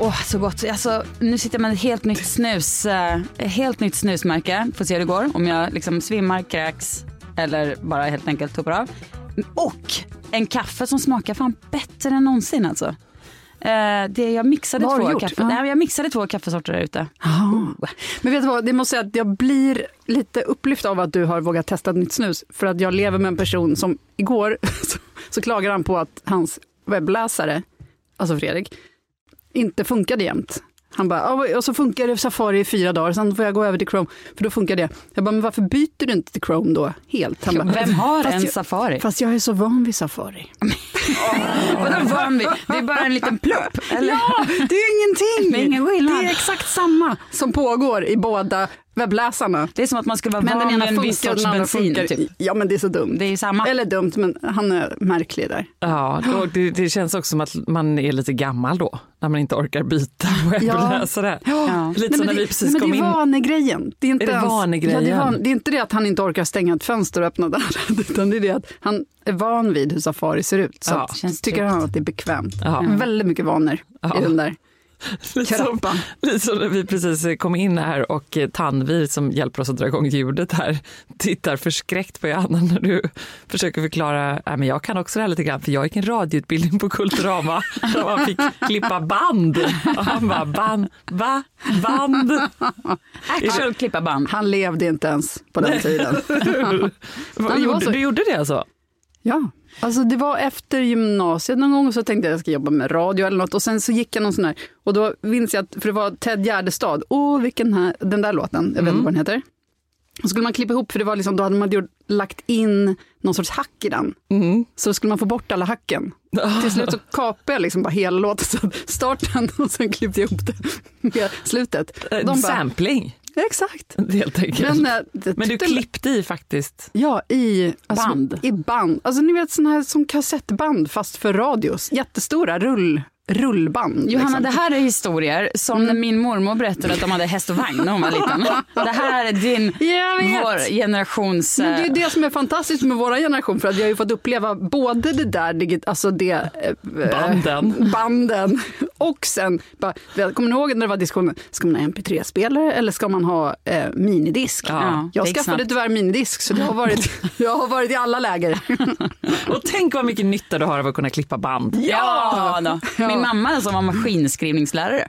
Åh, så gott. Alltså, nu sitter jag med ett helt nytt snus, eh, helt nytt snusmärke. Får se hur det går. Om jag liksom svimmar, kräks eller bara helt enkelt tuppar av. Och en kaffe som smakar fan bättre än någonsin alltså. Eh, det, jag, mixade Vad två kaffe, Ja. nej, jag mixade två kaffesorter där ute. Men vet du vad, det måste säga att jag blir lite upplyft av att du har vågat testa nytt snus. För att jag lever med en person som igår så, så klagar han på att hans webbläsare, alltså Fredrik, inte funkade jämt. Han bara, "Ja, och så funkar det Safari i fyra dagar, sen får jag gå över till Chrome, för då funkar det. Jag bara, men varför byter du inte till Chrome då helt? Han bara, Vem har "Fast en jag, Safari? Fast jag är så van vid Safari. Vadå van vid? Det är bara en liten plupp. Eller? Ja, det är ingenting! Det är ingen. Det är exakt samma som pågår i båda webbläsarna. Det är som att man skulle vara Men den van ena vid en viss och sorts den bensin. Typ. Ja men det är så dumt. Det är samma. Eller dumt, men han är märklig där. Ja, då, det, det känns också som att man är lite gammal då, när man inte orkar byta webbläsare. Ja. Lite som men när det, vi precis men kom det är in. vanegrejen. Det är, inte Är det ens- vanegrejen? Ja, det, är van, det är inte det att han inte orkar stänga ett fönster och öppna där, utan det är det att han är van vid hur Safari ser ut. Så Ja. att, Känns tycker tryggt. han att det är bekvämt. Ja. Väldigt mycket vanor Ja. i den där Lite som, krappan. lite som när vi precis kom in här och eh, Tanvi som hjälper oss att dra igång ljudet här tittar förskräckt på Johanna när du försöker förklara, äh, men jag kan också det här lite grann för jag gick en radioutbildning på Kulturama där man fick klippa band. Och han bara, band, va? Band? Actual klippa band. Han levde inte ens på den tiden. Gjorde, du gjorde det alltså? Ja, alltså det var efter gymnasiet någon gång och så tänkte jag att jag ska jobba med radio eller något och sen så gick jag någon sån här och då minns jag att, för det var Ted Gärdestad, åh vilken här, den där låten, jag vet inte vad den heter. Och skulle man klippa ihop, för det var liksom, då hade man gjort, lagt in någon sorts hack i den. Så då skulle man få bort alla hacken. Till slut så kapade jag liksom bara hela låten, så starten och sen klippte jag ihop det med slutet. De bara, sampling exakt. helt enkelt. Men, Men, eh, det du tyckte- klippte i faktiskt. Ja, i alltså, Band. I band. Alltså ni vet sådana här som kassettband fast för radios. Jättestora rull, rullband. Johanna, liksom. det här är historier som när min mormor berättade att de hade häst och vagn när hon var liten. Det här är din, vår generations... Men det är eh, det som är fantastiskt med vår generation för att vi har ju fått uppleva både det där, alltså det... eh, Banden. Banden. Och sen, bara, kommer ni ihåg när det var diskussionen, ska man ha mp3-spelare eller ska man ha eh, minidisk? Ja, jag det skaffade snabbt. tyvärr minidisk så jag har varit, jag har varit i alla läger. Och tänk vad mycket nytta du har av att kunna klippa band. Ja, då. Min mamma som var maskinskrivningslärare.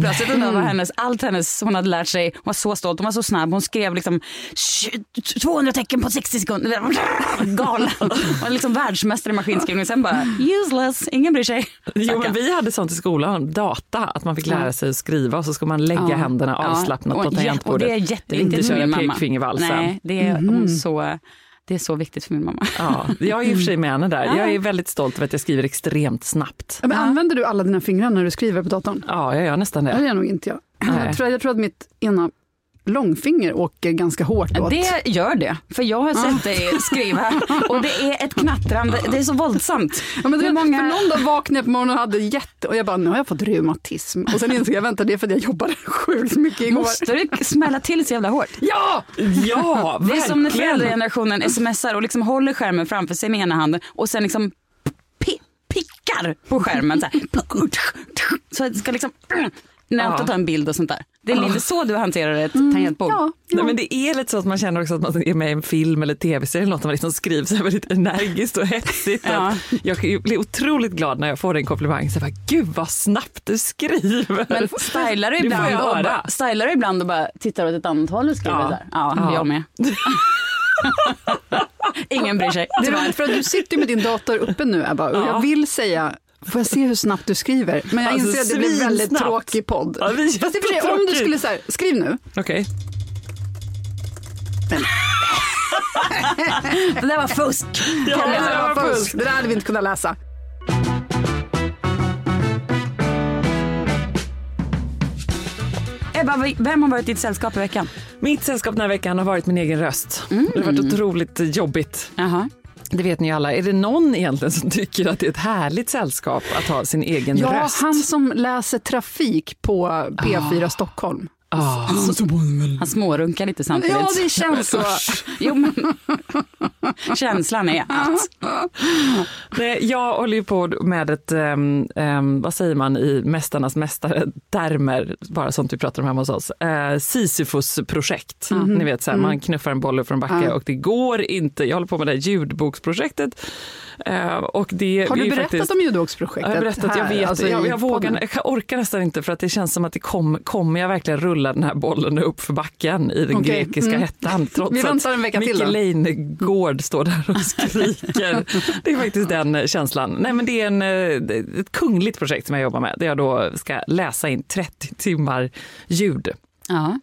Plötsligt undrar vad hennes, allt hennes, hon hade lärt sig, hon var så stolt, hon var så snabb, hon skrev liksom 20 200 tecken på 60 sekunder. Galen. Hon var liksom världsmästare i maskinskrivning. Sen bara useless, ingen bryr sig. Jo, men vi hade sånt i skolan, data, att man fick lära sig att skriva och så ska man lägga Ja. händerna Ja, avslappnat och på tangentbordet. Och det är jätteviktigt Inte köra pekfingervalsen. Nej, det är hon så... Det är så viktigt för min mamma. Ja, jag är i och för sig med henne där. Jag är väldigt stolt över att jag skriver extremt snabbt. Ja, Men Använder du alla dina fingrar när du skriver på datorn? Ja, jag gör nästan Det det. är nog inte jag. Jag tror, jag tror att mitt ena långfinger åker ganska hårt åt. Det gör det, för jag har sett dig skriva och det är ett knattrande, det är så våldsamt. Ja, men vet, många- För någon dag vaknade jag på morgonen och hade jätte... Och jag bara, nu har jag fått reumatism. Och sen insåg jag, vänta det är för att jag jobbade sjukt mycket igår. Måste du smälla till så jävla hårt? Ja! Ja, Det är som när verkligen. föräldragenerationen smsar och liksom håller skärmen framför sig med ena handen och sen liksom pi- pickar på skärmen. Så, här. så det ska liksom nöta Ja. ta en bild och sånt där. Det är lite så du hanterar ett tangentbord. Ja, Nej, men det är lite så att man känner också att man är med i en film eller tv-serie eller något, man liksom skriver så här väldigt energiskt och hetsigt. Ja. Jag kan ju bli otroligt glad när jag får en komplimang. Så jag bara, Gud vad snabbt du skriver. Men stylar du ibland, och höra. bara, stylar du ibland och bara tittar åt ett annat håll och skriver Ja. här? Ja, Ja. jag med. Ingen bryr sig. Det är för att du sitter med din dator uppe nu Ebba och Ja. jag vill säga Får jag se hur snabbt du skriver? Men jag Alltså, inser att det blir väldigt svinsnabbt. tråkig podd. Ja, det Fast i och om du skulle säga, skriv nu. Okej. Det där var fusk. Ja, det där var fusk. Det där hade vi inte kunnat läsa. Ebba, vem har varit ditt sällskap i veckan? Mitt sällskap den här veckan har varit min egen röst. Det har varit otroligt jobbigt. Jaha. Det vet ni alla. Är det någon egentligen som tycker att det är ett härligt sällskap att ha sin egen Ja, röst? han som läser trafik på P4 Stockholm. Ah. Han smårunkar lite samtidigt. Ja, det känns så. Jo, men... Känslan är att... Nej, jag håller ju på med ett, um, um, vad säger man i Mästarnas mästare, termer, bara sånt vi pratar om hemma hos oss, uh, Sisyfos-projekt. Ni vet, så här, man knuffar en boll från backe Ja. och det går inte. Jag håller på med det här ljudboksprojektet. Uh, och det Har du berättat faktiskt, om ljudboksprojektet? jag har berättat, jag här, vet, alltså jag, jag, vågar, jag orkar nästan inte för att det känns som att det kom, kommer jag verkligen rulla den här bollen upp för backen i den Okej, grekiska mm. hettan. Trots Vi väntar att en vecka till Micke. Leijnegård står där och skriker. det är faktiskt den känslan. Nej, men det är en, eh, ett kungligt projekt som jag jobbar med där jag då ska läsa in 30 timmar ljudbok Ja.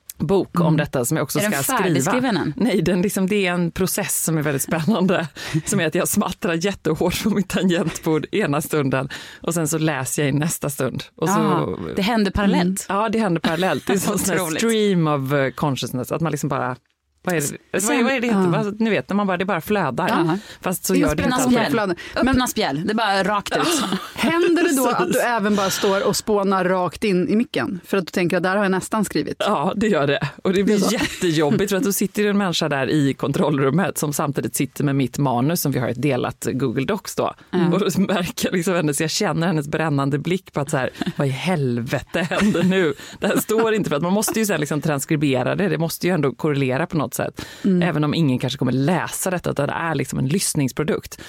Om detta som jag också ska skriva. än? Nej, den liksom, det är en process som är väldigt spännande. som är att jag smattrar jättehårt på mitt tangentbord ena stunden och sen så läser jag i nästa stund. Och så, Ah, det händer parallellt. Ja, det händer parallellt. Det är som en sån stream of eh, consciousness, att man liksom bara vad är det, vad är, vad är det heter? Alltså, ni vet, när man bara, det bara flödar. Ja. Fast så gör det inte alltid. Öppna spjäll, det är bara rakt ut. Händer det då att du även bara står och spånar rakt in i micken? För att du tänker att där har jag nästan skrivit. Ja, det gör det. Och det blir jättejobbigt för att då sitter en människa där i kontrollrummet som samtidigt sitter med mitt manus som vi har ett delat Google Docs då. Och då märker liksom hennes, jag känner hennes brännande blick på att så här, vad i helvete händer nu? Det här står inte för att man måste ju sen liksom transkribera det, det måste ju ändå korrelera på något sätt. Även om ingen kanske kommer läsa detta, utan det är liksom en lyssningsprodukt.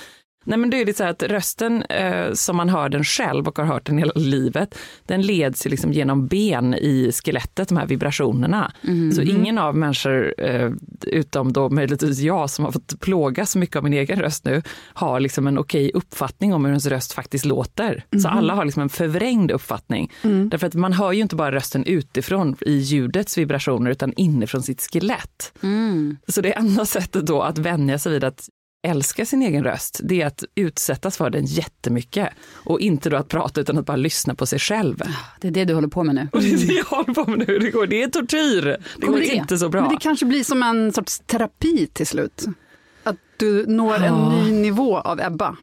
Nej men det är det så här att rösten eh, som man hör den själv och har hört den hela livet, den leds ju liksom genom ben i skelettet, de här vibrationerna. Så ingen av människor, eh, utom då möjligtvis jag som har fått plågas så mycket av min egen röst nu, har liksom en okej uppfattning om hur ens röst faktiskt låter. Så alla har liksom en förvrängd uppfattning. Därför att man hör ju inte bara rösten utifrån i ljudets vibrationer utan inifrån sitt skelett. Så det enda sättet då att vänja sig vid att älska sin egen röst, det är att utsättas för den jättemycket. Och inte då att prata utan att bara lyssna på sig själv. Det är det du håller på med nu. Och det är det jag håller på med nu. Det, går, det är tortyr. Det går det? inte så bra. Men det kanske blir som en sorts terapi till slut. Att du når en ny nivå av Ebba.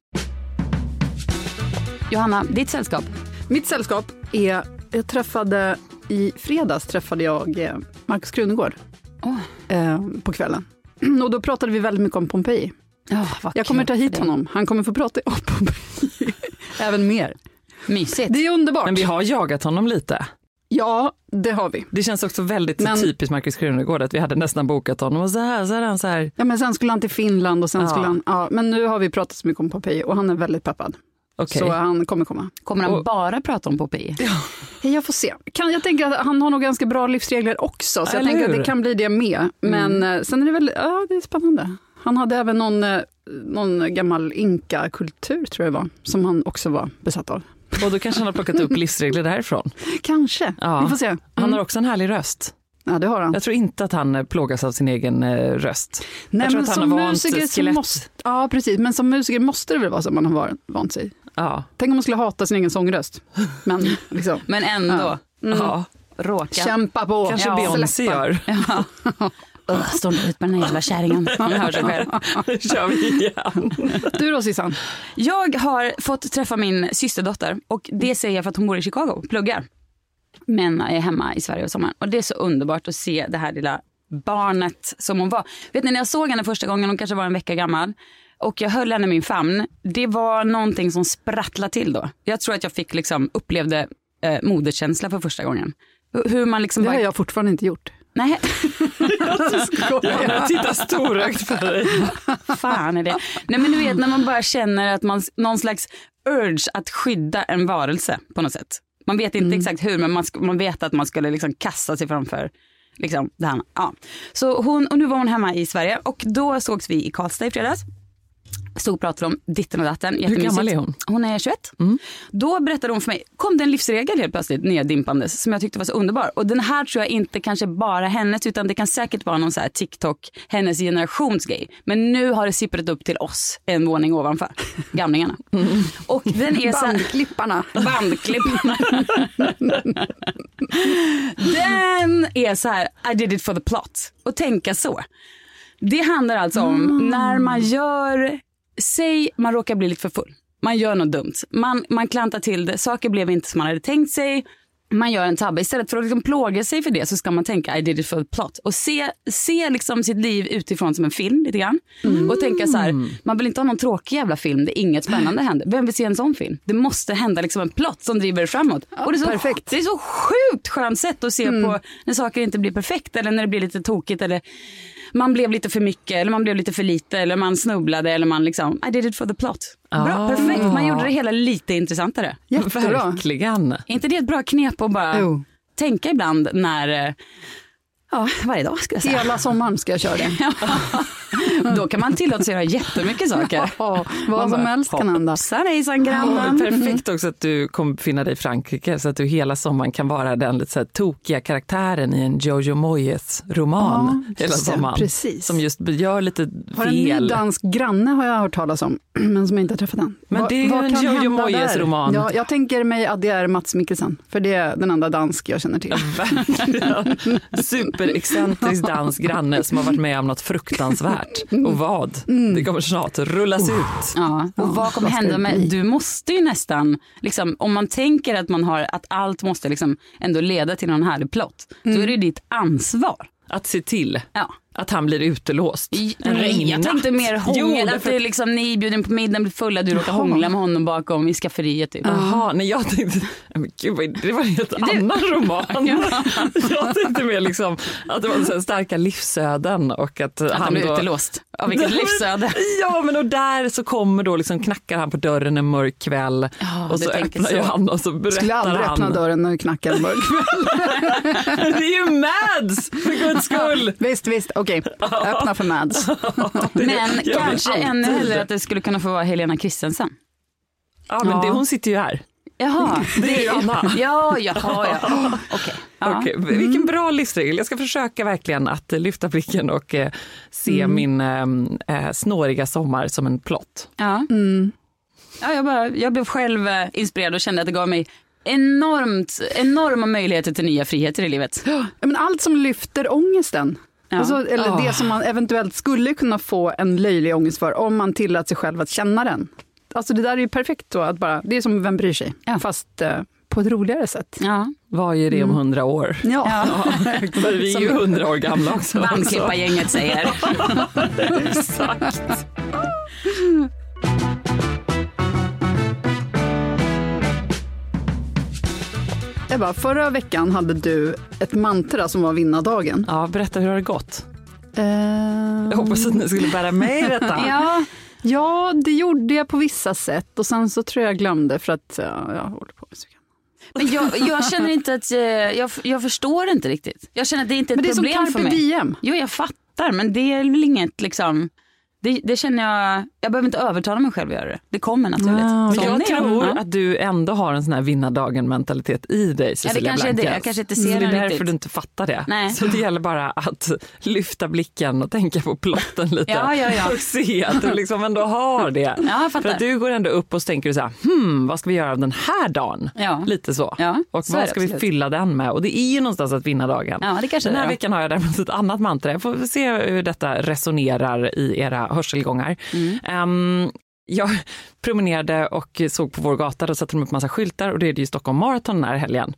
Johanna, ditt sällskap? Mitt sällskap är, jag träffade i fredags träffade jag eh, Markus Krunegård Åh. eh, på kvällen. Och då pratade vi väldigt mycket om Pompeji. Oh, vad Jag kommer ta hit honom, han kommer få prata om Pompeji. Även mer. Mysigt. Det är underbart. Men vi har jagat honom lite. Ja, det har vi. Det känns också väldigt Men- typiskt Markus Krunegård att vi hade nästan bokat honom och så här, så är han så här. Ja, men sen skulle han till Finland och sen Ja. skulle han... Ja, men nu har vi pratat så mycket om Pompeji och han är väldigt peppad. Okej. Så han kommer komma. Kommer han Och- bara prata om Popeye? Jag får se. Kan, jag tänker att han har nog ganska bra livsregler också, så jag Eller tänker att hur? det kan bli det med. Men eh, sen är det väl, ja det är spännande. Han hade även någon, eh, någon gammal inka-kultur tror jag det var, som han också var besatt av. Och då kanske han har plockat upp livsregler därifrån. Kanske, Ja. vi får se. Han Mm. har också en härlig röst. Ja, det har han. Jag tror inte att han eh, plågas av sin egen eh, röst. Nej, jag tror men att han som har vant musiker skelett. måste, ja, precis. Men som musiker måste det väl vara så man har vant sig. Ja. Tänk om man skulle hata sin egen sångröst. Men liksom, Men ändå, ja. råka. kämpa på. Kanske Ja, Beyoncé gör. Öh, Står inte ut med den här jävla kärringen. Man hör sig själv. kör vi igen. Du då Sissan? Jag har fått träffa min systerdotter och det säger jag för att hon bor i Chicago och pluggar. Men är hemma i Sverige och sommaren. Och det är så underbart att se det här lilla barnet som hon var. Vet ni när jag såg henne första gången, hon kanske var en vecka gammal. Och jag höll henne i min famn. Det var någonting som sprattlade till då. Jag tror att jag fick liksom upplevde eh, moderskänsla för första gången. Hur- Hur man liksom Det har bara, jag fortfarande inte gjort. Nej, Jag tittar storögt på dig. fan är det? Nej men du vet när man bara känner att man, någon slags urge att skydda en varelse på något sätt. Man vet inte exakt hur men man, man vet att man skulle liksom kasta sig framför liksom, det här. Ja. Så hon, och nu var hon hemma i Sverige och då sågs vi i Karlstad i fredags. Stod och pratade om ditten och datten. Hur gammal är hon? Hon är 21. Då berättade hon för mig, kom det en livsregel helt plötsligt neddimpandes som jag tyckte var så underbar. Och den här tror jag inte kanske bara hennes utan det kan säkert vara någon så här TikTok, hennes generations grej. Men nu har det sipprat upp till oss en våning ovanför, gamlingarna. Och den är så här, Bandklipparna. bandklipparna. den är så här, I did it for the plot. Och tänka så. Det handlar alltså om när man gör, säg man råkar bli lite för full. Man gör något dumt. Man, man klantar till det, saker blev inte som man hade tänkt sig. Man gör en tabbe. Istället för att liksom plåga sig för det så ska man tänka I did it for the plot. Och se, se liksom sitt liv utifrån som en film lite grann. Och tänka så här, man vill inte ha någon tråkig jävla film där inget spännande händer. Vem vill se en sån film? Det måste hända liksom en plott som driver det framåt. och det är så, perfekt. Det är så sjukt skönt sätt att se på när saker inte blir perfekt eller när det blir lite tokigt eller man blev lite för mycket eller man blev lite för lite eller man snubblade eller man liksom I did it for the plot. Bra, perfekt. Man gjorde det hela lite intressantare. Jättebra. Verkligen. Är inte det ett bra knep att bara Jo. tänka ibland när, eh, ja varje dag ska jag säga. Hela sommaren ska jag köra det. Då kan man tillåta sig att göra jättemycket saker. Ja, vad som helst kan hända. Hoppsan hejsan Ja, grannen. men perfekt också att du kommer befinna dig i Frankrike så att du hela sommaren kan vara den lite så här tokiga karaktären i en Jojo Moyes roman Ja, hela sommaren. precis. Som just gör lite Har en ny fel. dansk granne har jag hört talas om, men som jag inte har träffat än. Men det är ju en Jojo hända Moyes där? roman. Ja, jag tänker mig att det är Mats Mikkelsen, för det är den enda dansk jag känner till. Verkligen. Superexcentrisk dansk granne som har varit med om något fruktansvärt. Och vad? Det kommer snart rullas ut. Ja, och vad kommer vad hända med, du måste ju nästan, liksom, om man tänker att man har, att allt måste liksom ändå leda till någon härlig plott, så är det ditt ansvar. Att se till Ja. Att han blir utelåst. En jag tänkte mer hångel, Jo, att det är liksom, ni är bjuden på middag, blir fulla, du råkar hångla med honom bakom i skafferiet typ. Jaha, nej jag tänkte, men gud, det var en helt annan roman. Jag tänkte mer liksom att det var så starka livsöden och att, Att han han blir då... utelåst. Av vilket livsöde. Ja men och där så kommer då liksom knackar han på dörren en mörk kväll Ja, och du så öppnar så. han och så Skulle berättar aldrig han. öppna dörren och knacka en mörk Det är ju Mads för guds skull. Visst, visst, okej. Öppna för Mads. Men kanske ännu hellre att det skulle kunna få vara Helena Christensen. Ja men det, hon sitter ju här. Jaha. Det är ju Anna. Ja, jaha, ja. Okej. Ja. Okej, vilken bra livsregel. Jag ska försöka verkligen att lyfta blicken och eh, se min eh, eh, snåriga sommar som en plott. Ja. Ja, jag, bara, jag blev själv eh, inspirerad och kände att det gav mig enormt, enorma möjligheter till nya friheter i livet. Ja, men allt som lyfter ångesten. Ja. Alltså, eller Ah. det som man eventuellt skulle kunna få en löjlig ångest för om man tillät sig själv att känna den. Alltså det där är ju perfekt då, att bara, det är som Vem bryr sig? Ja. Fast eh, på ett roligare sätt. Ja. Vad är det om hundra år? Ja. För vi är ju hundra år gamla också. Bandklippargänget säger. Exakt. Ebba, förra veckan hade du ett mantra som var vinnardagen. Ja, berätta hur har det gått? Eh, Jag hoppas att ni skulle bära med i detta. Ja, Ja, det gjorde jag på vissa sätt och sen så tror jag jag glömde för att ja, jag håller på med men jag, jag känner inte att, eh, jag, jag förstår inte riktigt. Jag känner att det inte är ett Men det är som problem för carpe mig. diem. Jo, jag fattar, men det är väl inget liksom, Det, det känner jag, jag behöver inte övertala mig själv att göra det. Det kommer naturligt. Men Sån jag tror Ja. att du ändå har en sån här vinnardagen mentalitet i dig Cecilia kanske är det. Jag kanske inte ser Så det är därför riktigt. du inte fattar det. Nej. Så det gäller bara att lyfta blicken och tänka på plotten lite. Ja, ja, ja. Och se att du liksom ändå har det. Ja. För att du går ändå upp och så tänker du så här, hmm, vad ska vi göra av den här dagen? Ja. Lite så. Ja, och så vad det ska vi fylla den med? Och det är ju någonstans att vinna dagen. Ja, det kanske den här det är. veckan har jag däremot ett annat mantra. Jag får se hur detta resonerar i era hörselgångar. Mm. Ehm, jag promenerade och såg på vår gata, då satte de upp massa skyltar och det är det ju Stockholm Marathon den här helgen.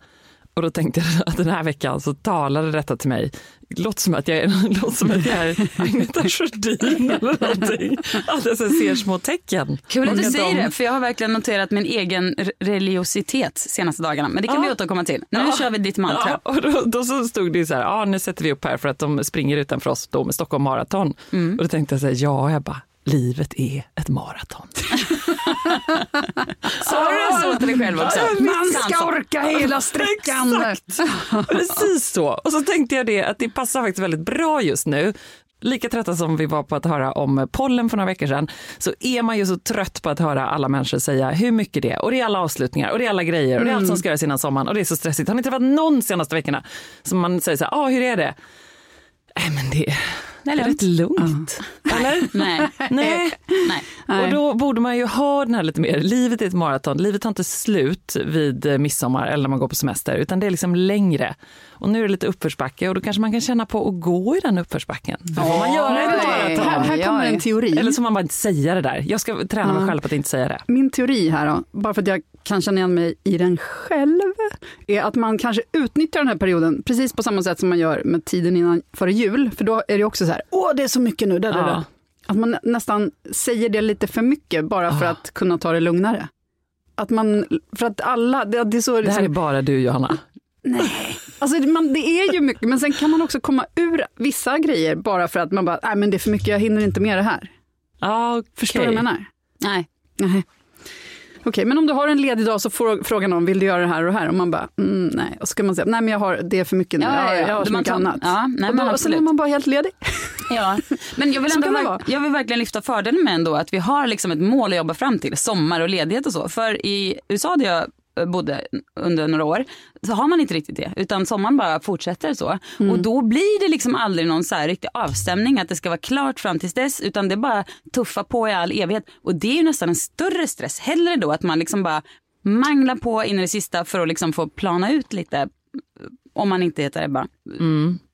Och då tänkte jag att den här veckan så talade detta till mig. Låter som att jag är, låter som att jag är Agneta Sjödin eller någonting. Att jag ser små tecken. Kul att du säger de- det, för jag har verkligen noterat min egen re- religiositet senaste dagarna. Men det kan Ja. vi återkomma till. Nu Ja. kör vi ditt mantra. Ja, och då, då så stod det så här, ja nu sätter vi upp här för att de springer utanför oss då med Stockholm Marathon. Mm. Och då tänkte jag så här, ja Ebba, livet är ett maraton. Sa du det så till dig själv också? Man ska orka hela sträckan. Precis så. Och så tänkte jag det att det passar faktiskt väldigt bra just nu. Lika trötta som vi var på att höra om pollen för några veckor sedan så är man ju så trött på att höra alla människor säga hur mycket det är och det är alla avslutningar och det är alla grejer och det är allt som ska göras innan sommaren och det är så stressigt. Har ni träffat någon senaste veckorna som man säger så här, ah, hur är det? Nej men det, Det är är rätt lugnt. Eller? Nej. Nej. Nej. Och då borde man ju ha den här lite mer, livet är ett maraton, livet tar inte slut vid eh, midsommar eller när man går på semester utan det är liksom längre. Och nu är det lite uppförsbacke och då kanske man kan känna på att gå i den uppförsbacken. Då får man göra ett Här, maraton. här kommer en teori. Eller så man bara inte säga det där. Jag ska träna mig själv på att inte säga det. Min teori här då, bara för att jag kan känna igen mig i den själv, är att man kanske utnyttjar den här perioden precis på samma sätt som man gör med tiden innan före jul. För då är det också så här, åh det är så mycket nu, där, där, Ja. där. Att man nä- nästan säger det lite för mycket bara för att kunna ta det lugnare. Att man, för att alla, det, det är så... Det här är bara du Johanna. Alltså man, det är ju mycket, men sen kan man också komma ur vissa grejer bara för att man bara, nej men det är för mycket, jag hinner inte med det här. Ja, okej. Förstår du vad jag menar? Nej. Nej. Okej, men om du har en ledig dag så får frågan om vill du göra det här och det här? Och man bara, mm, nej. Och så kan man säga, nej men jag har, det är för mycket nu, Ja, ja, ja. jag har så mycket tar- annat. ja, nej, och då, och sen är man bara helt ledig. Ja, men jag vill, ändå jag vill verkligen lyfta fördelen med ändå att vi har liksom ett mål att jobba fram till, sommar och ledighet och så. För i USA där jag bodde under några år så har man inte riktigt det utan sommaren bara fortsätter så. Och då blir det liksom aldrig någon så här riktig avstämning att det ska vara klart fram tills dess utan det är bara tuffa på i all evighet. Och det är ju nästan en större stress. Hellre då att man liksom bara manglar på in i det sista för att liksom få plana ut lite om man inte heter Ebba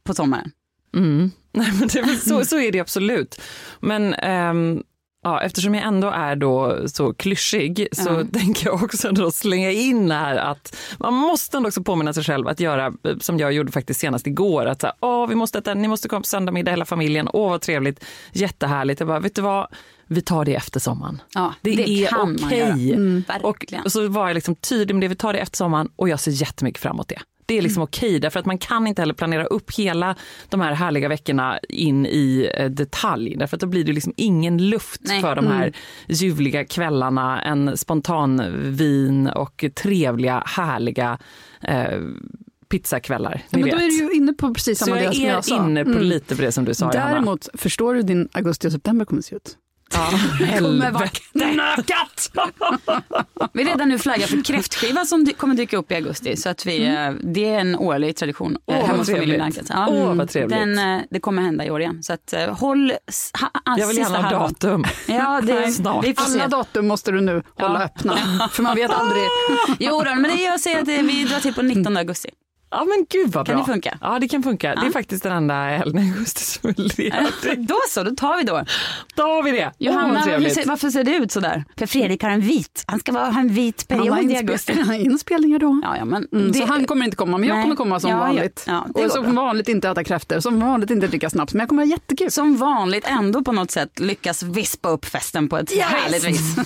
på sommaren. Mm. Nej, men det så, så är det absolut. Men ehm, ja, eftersom jag ändå är då så klyschig så Ja. tänker jag också då slänga in här att man måste ändå också påminna sig själv att göra som jag gjorde faktiskt senast igår. Att så här, Åh, vi måste äta, ni måste komma på söndagmiddag hela familjen. Åh vad trevligt, jättehärligt. Jag bara, vet du vad? Vi tar det efter sommaren. Ja, Det, det är okej. göra. Mm, och så var jag liksom tydlig med det, vi tar det efter sommaren och jag ser jättemycket fram emot det. Det är liksom Mm. okej, därför att man kan inte heller planera upp hela de här härliga veckorna in i eh, detalj. Därför att då blir det liksom ingen luft Nej. för de här ljuvliga kvällarna, en spontan vin och trevliga, härliga eh, pizzakvällar. Ja, men då är du ju inne på precis Så samma jag del som är jag sa. inne på Mm. lite på det som du sa, Johanna. Däremot, förstår du din augusti och september kommer att se ut? Ja, kommer vara knökat! Vi redan nu flaggar för kräftskiva som kommer dyka upp i augusti. Så att vi, eh, det är en årlig tradition Åh, hemma hos familjen trevligt. Blankets. Åh, vad trevligt. Den, eh, det kommer hända i år igen. Så att, eh, håll ha, ha, Jag vill gärna ha datum. Ja, det, Snart. Alla datum måste du nu hålla öppna, för man vet aldrig. Jo, då, men det, jag säger att vi drar till på 19 augusti. Ja men gud vad Kan bra. det funka? Ja det kan funka. Det är Ja. faktiskt den enda helgen i augusti som är ledig. Då så, då tar vi då. Då har vi det. Johanna, trevligt. ser, varför ser det ut sådär? För Fredrik har en vit, han ska vara, ha en vit har period i inspe- augusti. inspelningar då. Ja, ja, men Mm, det, så han kommer inte komma, men jag Nej. kommer komma som Ja, ja. vanligt. Ja, och som bra. vanligt inte äta kräftor, som vanligt inte dricka snaps, men jag kommer ha jättekul. som vanligt ändå på något sätt lyckas vispa upp festen på ett härligt vis.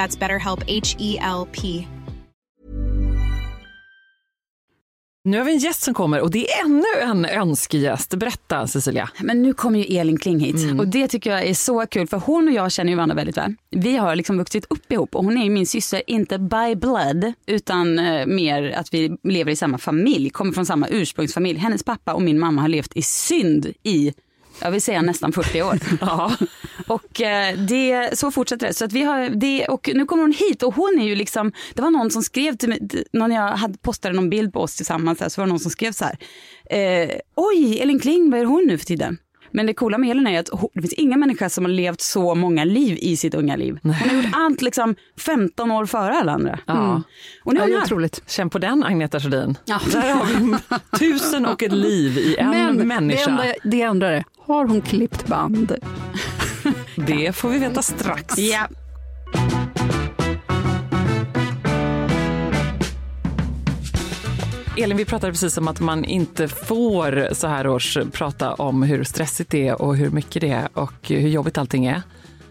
That's BetterHelp H E L P. Nu har vi en gäst som kommer och det är ännu en önskegäst. Berätta Cecilia. Men nu kommer ju Elin Kling hit Mm. och det tycker jag är så kul för hon och jag känner ju varandra väldigt väl. Vi har liksom vuxit upp ihop och hon är ju min syster, inte by blood utan eh, mer att vi lever i samma familj, kommer från samma ursprungsfamilj. Hennes pappa och min mamma har levt i synd i jag vill säga nästan 40 år. Ja. Och eh, det, så fortsätter det. Så att vi har det, och nu kommer hon hit och hon är ju liksom, det var någon som skrev till mig, någon jag hade postade någon bild på oss tillsammans, så var det någon som skrev så här, eh, oj Elin Kling, vad är hon nu för tiden? Men det coola med Elin är att det finns inga människor som har levt så många liv i sitt unga liv. Hon har gjort allt liksom 15 år före alla andra. Ja. Och nu är Ja, hon det är här. otroligt. Känn på den Agneta Sjödin. Ja. Där har vi tusen och ett liv i en Men människa. det enda, det undrar är, har hon klippt band? Det får vi veta strax. Ja. Elin, vi pratade precis om att man inte får så här års prata om hur stressigt det är och hur mycket det är och hur jobbigt allting är.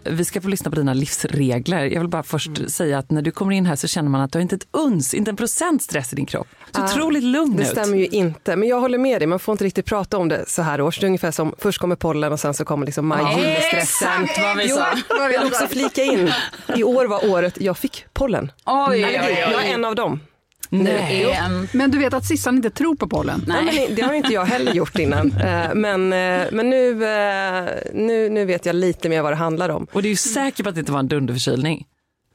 Vi ska få lyssna på dina livsregler. Jag vill bara först Mm. säga att när du kommer in här så känner man att du har inte ett uns, inte en procent stress i din kropp. Är Ah, otroligt lugn Det ut. stämmer ju inte, men jag håller med dig. Man får inte riktigt prata om det så här års. Det är ungefär som först kommer pollen och sen så kommer liksom maj-juli-stressen. Exakt vad vi Jo, jag vill också flika in. I år var året jag fick pollen. Oj, oj, oj. Jag är en av dem. Nej. Ehm, Men du vet att Sissan inte tror på pollen? Nej. men det har inte jag heller gjort innan. Eh, Men, eh, men nu, eh, nu, nu vet jag lite mer vad det handlar om. Och du är ju säker på att det inte var en dunderförkylning.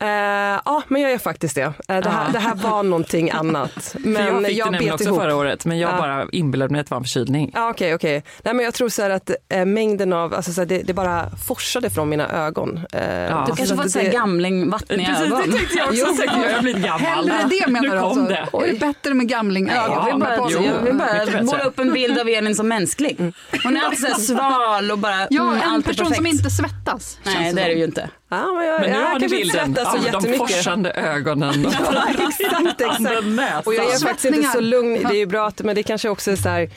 Eh, ja, men jag är faktiskt det. Eh, det, här, Ja. det här var någonting annat. Men För jag fick det nämligen också ihop. förra året men jag Ja. bara inbillade mig att det var en förkylning. Ja, Okej, okej. Nej, men jag tror så här att eh, mängden av, alltså så här, det, det bara forsade från mina ögon. Eh, Ja. Du kanske fått det- gamling, i Precis, ögon. det tänkte jag också. Jo. Jag har blivit gammal. Hellre det menar du alltså? det. Är det bättre med gamling? Nej, jag vill bara, Jo, jag vill bara måla upp en bild av Elin som mänsklig. Hon är alltid så här sval och bara, Ja, mm, en person perfekt. som inte svettas. Nej, det är det ju inte. Ja, men jag, Men nu jag har ni bilden av de jättemycket. forsande ögonen. Ja, exakt, exakt. Och jag är faktiskt inte så lugn. Det är ju bra att, men det kanske också är så här,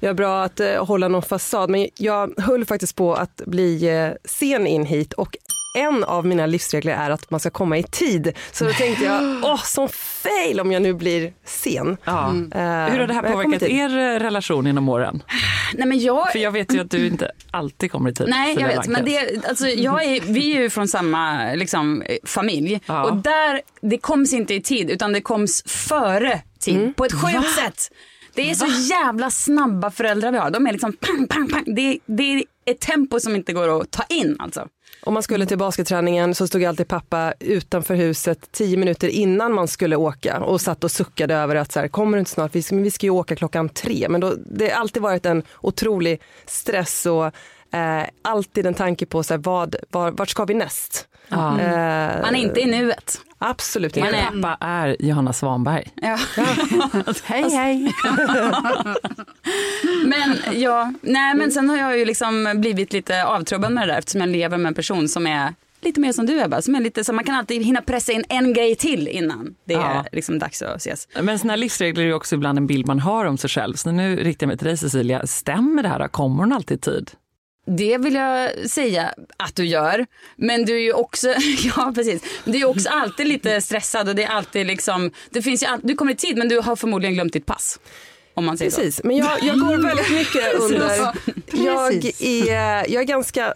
jag är bra att eh, hålla någon fasad. Men jag höll faktiskt på att bli eh, sen in hit och en av mina livsregler är att man ska komma i tid. Så då tänkte jag, åh, som fail om jag nu blir sen. Ja. Eh, Hur har det här påverkat er eh, relation genom åren? Nej, men jag, För jag vet ju att du inte alltid kommer i tid. Nej, jag vet. Men det, alltså, jag är, vi är ju från samma liksom, eh, familj. Ja. Och där, det koms inte i tid, utan det koms före tid. På ett sjukt sätt. Det är så jävla snabba föräldrar vi har. De är liksom pang, pang, pang. Det, det är ett tempo som inte går att ta in alltså. Om man skulle till basketträningen så stod alltid pappa utanför huset tio minuter innan man skulle åka och satt och suckade över att så här, kommer du inte snart, vi ska, vi ska ju åka klockan tre. Men då, det har alltid varit en otrolig stress och eh, alltid en tanke på så här, vad, var, vart ska vi näst? Ja. Eh, Man är inte i nuet. Absolut inte. är- Pappa är Johanna Svanberg. Ja. Hej hej. Men, ja, nej, men sen har jag ju liksom blivit lite avtrubbad med det där eftersom jag lever med en person som är lite mer som du Ebba, som är lite så man kan alltid hinna pressa in en grej till innan det är Ja. liksom dags att ses. Men såna här livsregler är ju också ibland en bild man har om sig själv. Så nu riktar jag mig till dig Cecilia, stämmer det här? Kommer hon alltid i tid? Det vill jag säga att du gör. Men du är ju också, ja precis, du är också alltid lite stressad och det är alltid liksom, det finns ju all, du kommer i tid men du har förmodligen glömt ditt pass. Om man säger Precis, men jag, jag går väldigt mycket under... Jag är, jag är ganska,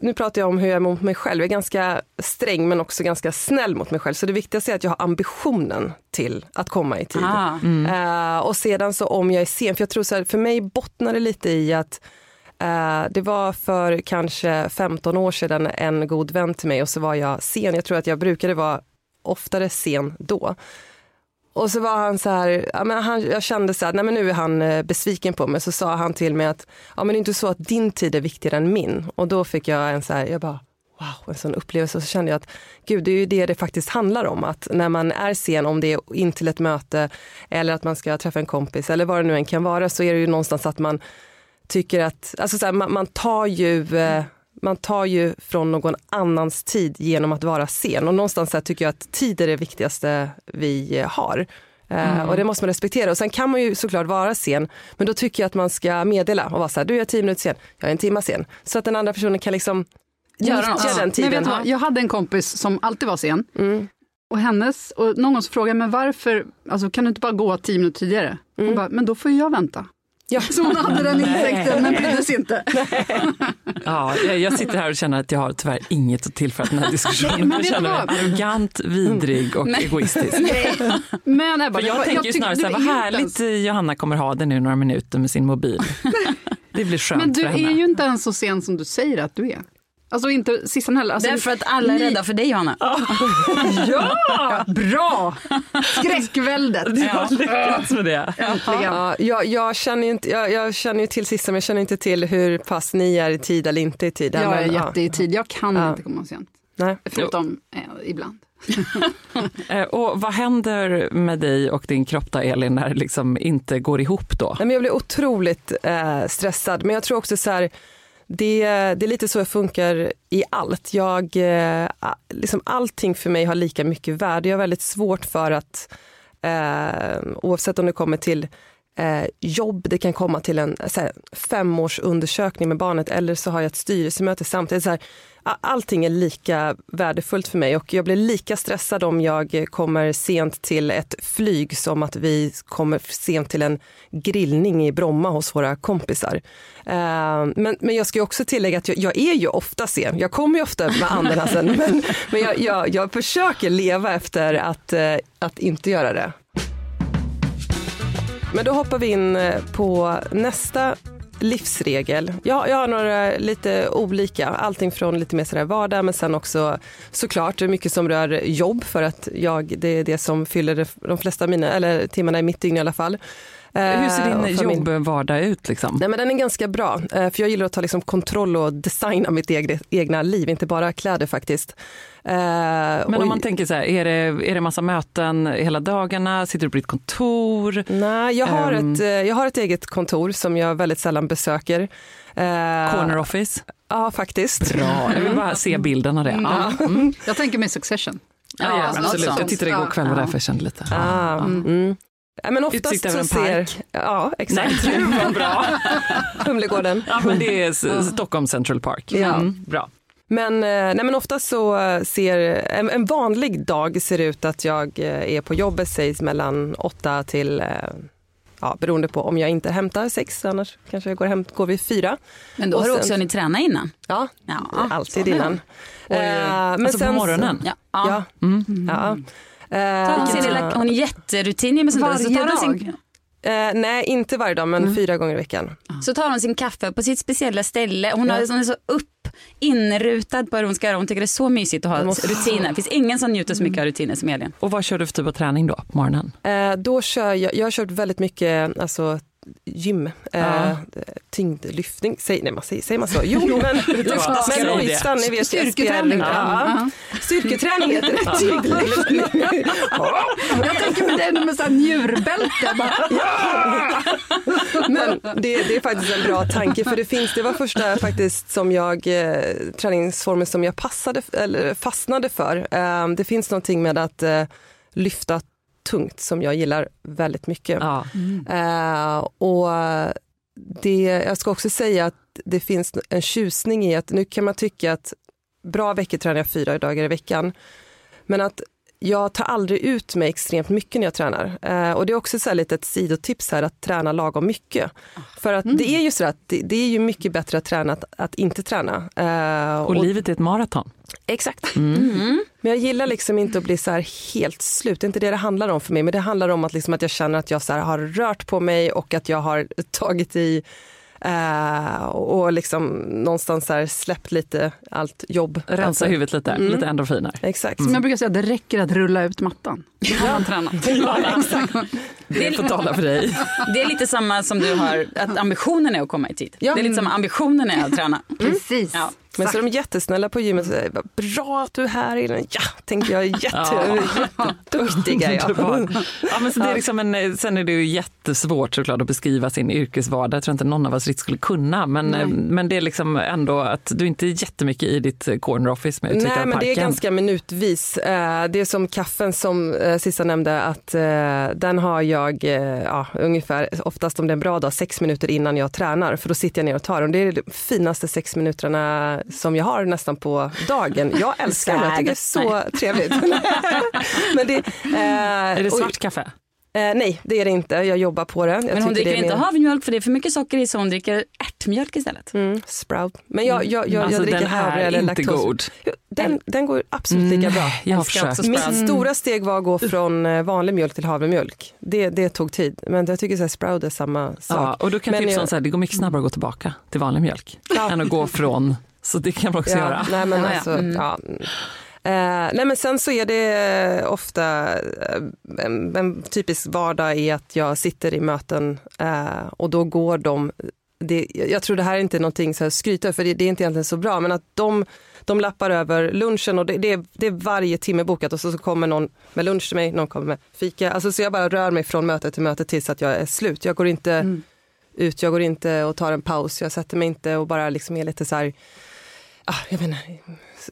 nu pratar jag om hur jag är mot mig själv, jag är ganska sträng men också ganska snäll mot mig själv. Så det viktigaste är att jag har ambitionen till att komma i tid. så. Ah. Eh, och sedan så om jag är sen, för jag tror så här, för mig bottnar det lite i att Eh, det var för kanske 15 år sedan en god vän till mig och så var jag sen. Jag tror att jag brukade vara oftare sen då. Och så var han så här, ja, men han, jag kände så här, nej men nu är han eh, besviken på mig. Så sa han till mig att, ja men det är inte så att din tid är viktigare än min. Och då fick jag en så här, jag bara, wow, en sån upplevelse. Och så kände jag att, gud det är ju det det faktiskt handlar om. Att när man är sen, om det är in till ett möte eller att man ska träffa en kompis eller vad det nu än kan vara, så är det ju någonstans att man tycker att, alltså så här, man, man tar ju eh, man tar ju från någon annans tid genom att vara sen och någonstans så här tycker jag att tid är det viktigaste vi eh, har. Eh, Och det måste man respektera. Och sen kan man ju såklart vara sen, men då tycker jag att man ska meddela och vara så här, du är tio minuter sen, jag är en timme sen. Så att den andra personen kan liksom Göra nyttja något. den Men tiden. vet du vad, jag hade en kompis som alltid var sen. Mm. Och hennes, och någon gång så frågade jag, men varför, alltså, kan du inte bara gå tio minuter tidigare? Hon bara, men då får jag vänta. Ja. Så hon hade den insikten, men brydde sig inte. Ja, jag, jag sitter här och känner att jag har tyvärr inget att tillföra den här diskussionen. men Jag känner mig arrogant, vidrig och egoistisk. Men Ebba, För jag var- tänker tyck- snarare så här, är vad härligt ens- Johanna kommer ha det nu några minuter med sin mobil. Det blir skönt Men du är ju inte ens så sen som du säger att du är. Alltså inte sissan heller. Alltså, Därför att alla är ni- rädda för dig Johanna. Ja, bra! Skräckväldet. Jag har lyckats med det. Ja, jag, jag, känner ju inte, jag, jag känner ju till Sissa, men jag känner inte till hur pass ni är i tid eller inte i tid. Jag är Men, ja. jätte i tid, jag kan Ja. inte komma sent. Nej. Förutom eh, ibland. Eh, Och vad händer med dig och din kropp då, Elin, när det liksom inte går ihop då? Nej, men jag blir otroligt eh, stressad, men jag tror också så här, det, det är lite så jag funkar i allt. Jag, eh, liksom allting för mig har lika mycket värde. Jag har väldigt svårt för att, eh, oavsett om det kommer till eh, jobb, det kan komma till en så här, femårsundersökning med barnet eller så har jag ett styrelsemöte samtidigt. Så här, allting är lika värdefullt för mig och jag blir lika stressad om jag kommer sent till ett flyg som att vi kommer sent till en grillning i Bromma hos våra kompisar. Eh, men, men jag ska ju också tillägga att jag, jag är ju ofta sen. Jag kommer ju ofta med anden sen, men, men jag, jag, jag försöker leva efter att, eh, att inte göra det. Men då hoppar vi in eh, på nästa livsregel. Jag, jag har några lite olika, allting från lite mer sådär vardag men sen också såklart mycket som rör jobb för att jag, det är det som fyller de- flesta mina, eller timmarna i mitt dygn i alla fall. Hur ser Eh, din familj. jobbvardag ut? Liksom? Nej, men den är ganska bra, eh, för jag gillar att ta liksom kontroll och designa mitt egna, egna liv, inte bara kläder faktiskt. Eh, Men om man tänker så här, är det, är det massa möten hela dagarna? Sitter du på ditt kontor? Nej, jag har, Ehm. ett, eh, jag har ett eget kontor som jag väldigt sällan besöker. Eh, Corner office? Ja, faktiskt. Bra, jag vill bara se bilden av det. Ja. Mm. Jag tänker mig Succession. Ja, Ja, absolut. Jag tittade igår Ja. kväll, var därför jag kände lite. Ah, mm. Ja, men oftast Utsikt över så en ser, park. Ja, exakt. Nej, gud vad bra. Humlegården. Ja, men det är Stockholm Central Park. Ja. Mm, bra. Men, eh, nej, men oftast så eh, ser en, en vanlig dag ser ut att jag eh, är på jobbet sägs mellan åtta till Ja, beroende på om jag inte hämtar sex, annars kanske jag går, hem, går vid fyra. Men då Och har du sen- också hunnit träna innan. Ja, Ja, alltid innan. Oj, Eh, alltså på morgonen? Ja. Ja. Mm. ja. Tar hon, Eh, sin lilla, hon är jätterutin med sånt där. Så Varje tar, hon dag? sin, eh, nej, inte varje dag, men fyra gånger i veckan. så tar hon sin kaffe på sitt speciella ställe. Hon, har, hon är så upp inrutad på hur hon ska göra. Hon tycker det är så mysigt att ha måste- rutiner. Det finns ingen som njuter så mycket av rutiner som Elin. Och vad kör du för typ av träning då på morgonen? Eh, då kör jag, jag har kört väldigt mycket alltså, gym, eh, Ja. tyngdlyftning, säg, nej man säger, säger man så? Jo men, men det. ojstan, ni vet Styrketräning. Ja. Ja. Styrketräning heter det, tyngdlyftning. Jag tänker med det med så här njurbälte. Bara, Men det, det är faktiskt en bra tanke för det finns, det var första faktiskt som jag, eh, träningsformen som jag passade, eller fastnade för. Eh, det finns någonting med att eh, lyfta tungt som jag gillar väldigt mycket. Ja. Eh, och det, jag ska också säga att det finns en tjusning i att nu kan man tycka att bra veckor tränar jag fyra dagar i veckan. Men att jag tar aldrig ut mig extremt mycket när jag tränar. Eh, och det är också så här lite ett sidotips här att träna lagom mycket. För att det är ju så att det, det är ju mycket bättre att träna att, att inte träna. Eh, Och livet är ett maraton. Exakt. Men jag gillar liksom inte att bli så här helt slut. Det är inte det det handlar om för mig. Men det handlar om att, liksom att jag känner att jag så här har rört på mig och att jag har tagit i eh, och liksom någonstans så här släppt lite allt jobb. Rensa Alltså, huvudet lite, lite endorfiner. Exakt. Som jag brukar säga, det räcker att rulla ut mattan. Har man tränat. Det får tala för dig. Det är lite samma som du har, att ambitionen är att komma i tid. Ja. Det är lite samma, ambitionen är att träna. Precis. Ja. Men så är de jättesnälla på gymmet och säger "Vad bra att du är här Elin. Ja, tänker jag, jätte, Ja. jätteduktiga är jag. Ja, men så det är liksom en, sen är det ju jättesvårt såklart att beskriva sin yrkesvardag. Jag tror inte någon av oss riktigt skulle kunna. Men, eh, men det är liksom ändå att du inte är jättemycket i ditt corner office med Nej, men det är ganska minutvis. Eh, Det är som kaffen som eh, Sissa nämnde, att eh, den har jag ja, ungefär, oftast om det är en bra dag, sex minuter innan jag tränar. För då sitter jag ner och tar dem. Det är de finaste sex minuterna som jag har nästan på dagen. Jag älskar dem, jag tycker det är så trevligt. men det, eh, Är det och- svart kaffe? Eh, nej, det är det inte. Jag jobbar på det. Jag Men hon dricker det inte mer- havremjölk för det är för mycket socker i så hon dricker ärtmjölk istället. Mm, sprout. Men jag, jag, jag, alltså, jag dricker den havre är eller inte laktos. god. Den, den går absolut lika bra. Jag har försökt. Mitt stora steg var att gå från eh, vanlig mjölk till havremjölk. Det, det tog tid. Men jag tycker att sprout är samma Ja, sak. och då kan jag Men tipsa om jag- så här, det går mycket snabbare att gå tillbaka till vanlig mjölk Ja. än att gå från, så det kan man också Ja, göra. nej, men alltså, Mm. ja. Eh, nej men sen så är det ofta, eh, en, en typisk vardag är att jag sitter i möten eh, och då går de, det, jag tror det här är inte någonting så här skryta för det, det är inte egentligen så bra, men att de, de lappar över lunchen och det, det, är, det är varje timme bokat och så, så kommer någon med lunch till mig, någon kommer med fika. Alltså, så jag bara rör mig från möte till möte tills att jag är slut. Jag går inte ut, jag går inte och tar en paus, jag sätter mig inte och bara liksom är lite så här, jag menar,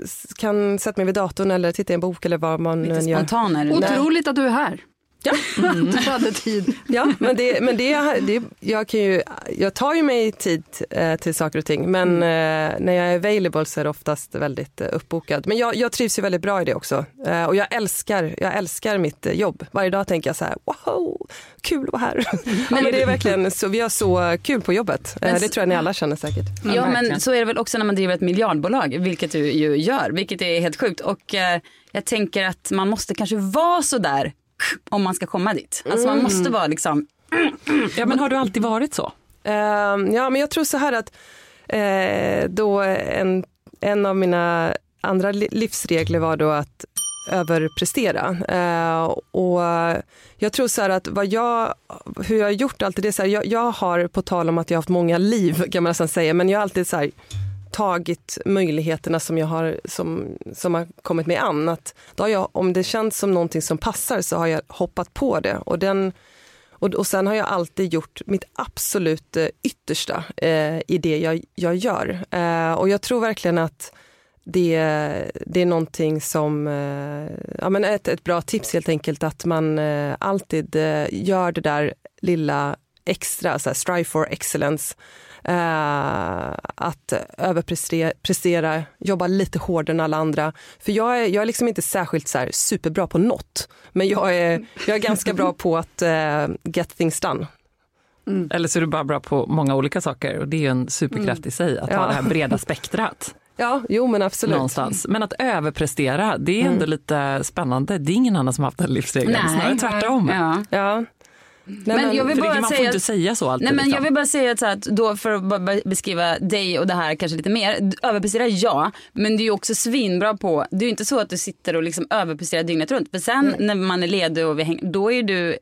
s- kan sätta mig vid datorn eller titta i en bok eller vad man Lite än gör. spontan är du. Otroligt att du är här. Ja. Du hade tid. Ja, men, det, men det, det, jag, kan ju, jag tar ju mig tid eh, till saker och ting, men eh, när jag är available så är det oftast väldigt eh, uppbokad. Men jag, jag trivs ju väldigt bra i det också. Eh, och jag älskar, jag älskar mitt eh, jobb. Varje dag tänker jag så här, wow, kul att vara här. ja, men det är verkligen så, vi har så kul på jobbet. Eh, Men det tror jag ni alla känner säkert. Ja men verkligen. så är det väl också när man driver ett miljardbolag, vilket du ju gör, vilket är helt sjukt. Och eh, jag tänker att man måste kanske vara så där om man ska komma dit. Alltså man måste vara liksom, Ja, men har du alltid varit så? Ehm, ja, men jag tror så här att eh, då en, en av mina andra li- livsregler var då att överprestera. Eh, och jag tror så här att vad jag, hur jag har gjort alltid det är så här, jag, jag har på tal om att jag har haft många liv kan man nästan säga, men jag har alltid så här, tagit möjligheterna som jag har som, som har kommit mig an. Att då har jag, om det känns som någonting som passar så har jag hoppat på det. Och, den, och, och sen har jag alltid gjort mitt absolut eh, yttersta eh, i det jag, jag gör. Eh, och jag tror verkligen att det, det är någonting som, eh, ja men ett, ett bra tips helt enkelt att man eh, alltid eh, gör det där lilla extra, så här, strive for excellence. Eh, att överprestera, prestera, jobba lite hårdare än alla andra. För jag är, jag är liksom inte särskilt så här, superbra på något, men jag är, jag är ganska bra på att eh, get things done. Eller så är du bara bra på många olika saker och det är ju en superkraft i sig att ha Ja. det här breda spektrat Ja, jo men absolut. någonstans. Men att överprestera, det är ändå lite spännande. Det är ingen annan som har haft den livsregeln, snarare tvärtom. Ja. Ja. Nej, Men jag vill För det, bara man får säga inte att- säga så alltid. Nej men jag liksom. vill bara säga att, så att då för att bara beskriva dig och det här kanske lite mer. Överprestera ja, men du är också svinbra på, det är ju inte så att du sitter och liksom överpresterar dygnet runt. För sen när man är ledig och vi hänger, då är du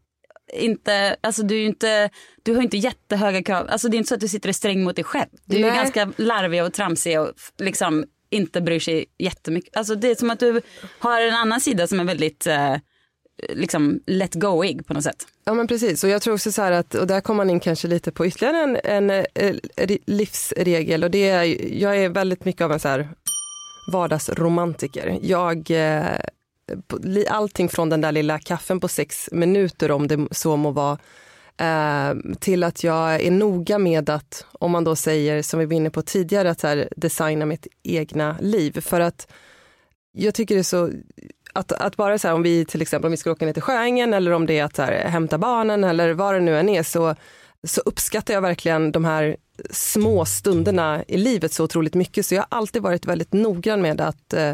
inte, alltså du är inte, du har inte jättehöga krav. Alltså det är inte så att du sitter och är sträng mot dig själv. Du är Nej. ganska larvig och tramsig och liksom inte bryr sig jättemycket. Alltså det är som att du har en annan sida som är väldigt eh, liksom let goig på något sätt. Ja men precis och jag tror också så här att, och där kommer man in kanske lite på ytterligare en, en, eh, eh, en livsregel och det är, jag är väldigt mycket av en så här vardagsromantiker. Jag, eh, allting från den där lilla kaffen på sex minuter om det så må vara eh, till att jag är noga med att, om man då säger som vi var inne på tidigare, att här, designa mitt egna liv. För att jag tycker det är så att, att bara så här, om vi till exempel om vi ska åka ner till Sjöängen eller om det är att så här, hämta barnen eller vad det nu än är så, så uppskattar jag verkligen de här små stunderna i livet så otroligt mycket så jag har alltid varit väldigt noggrann med att eh,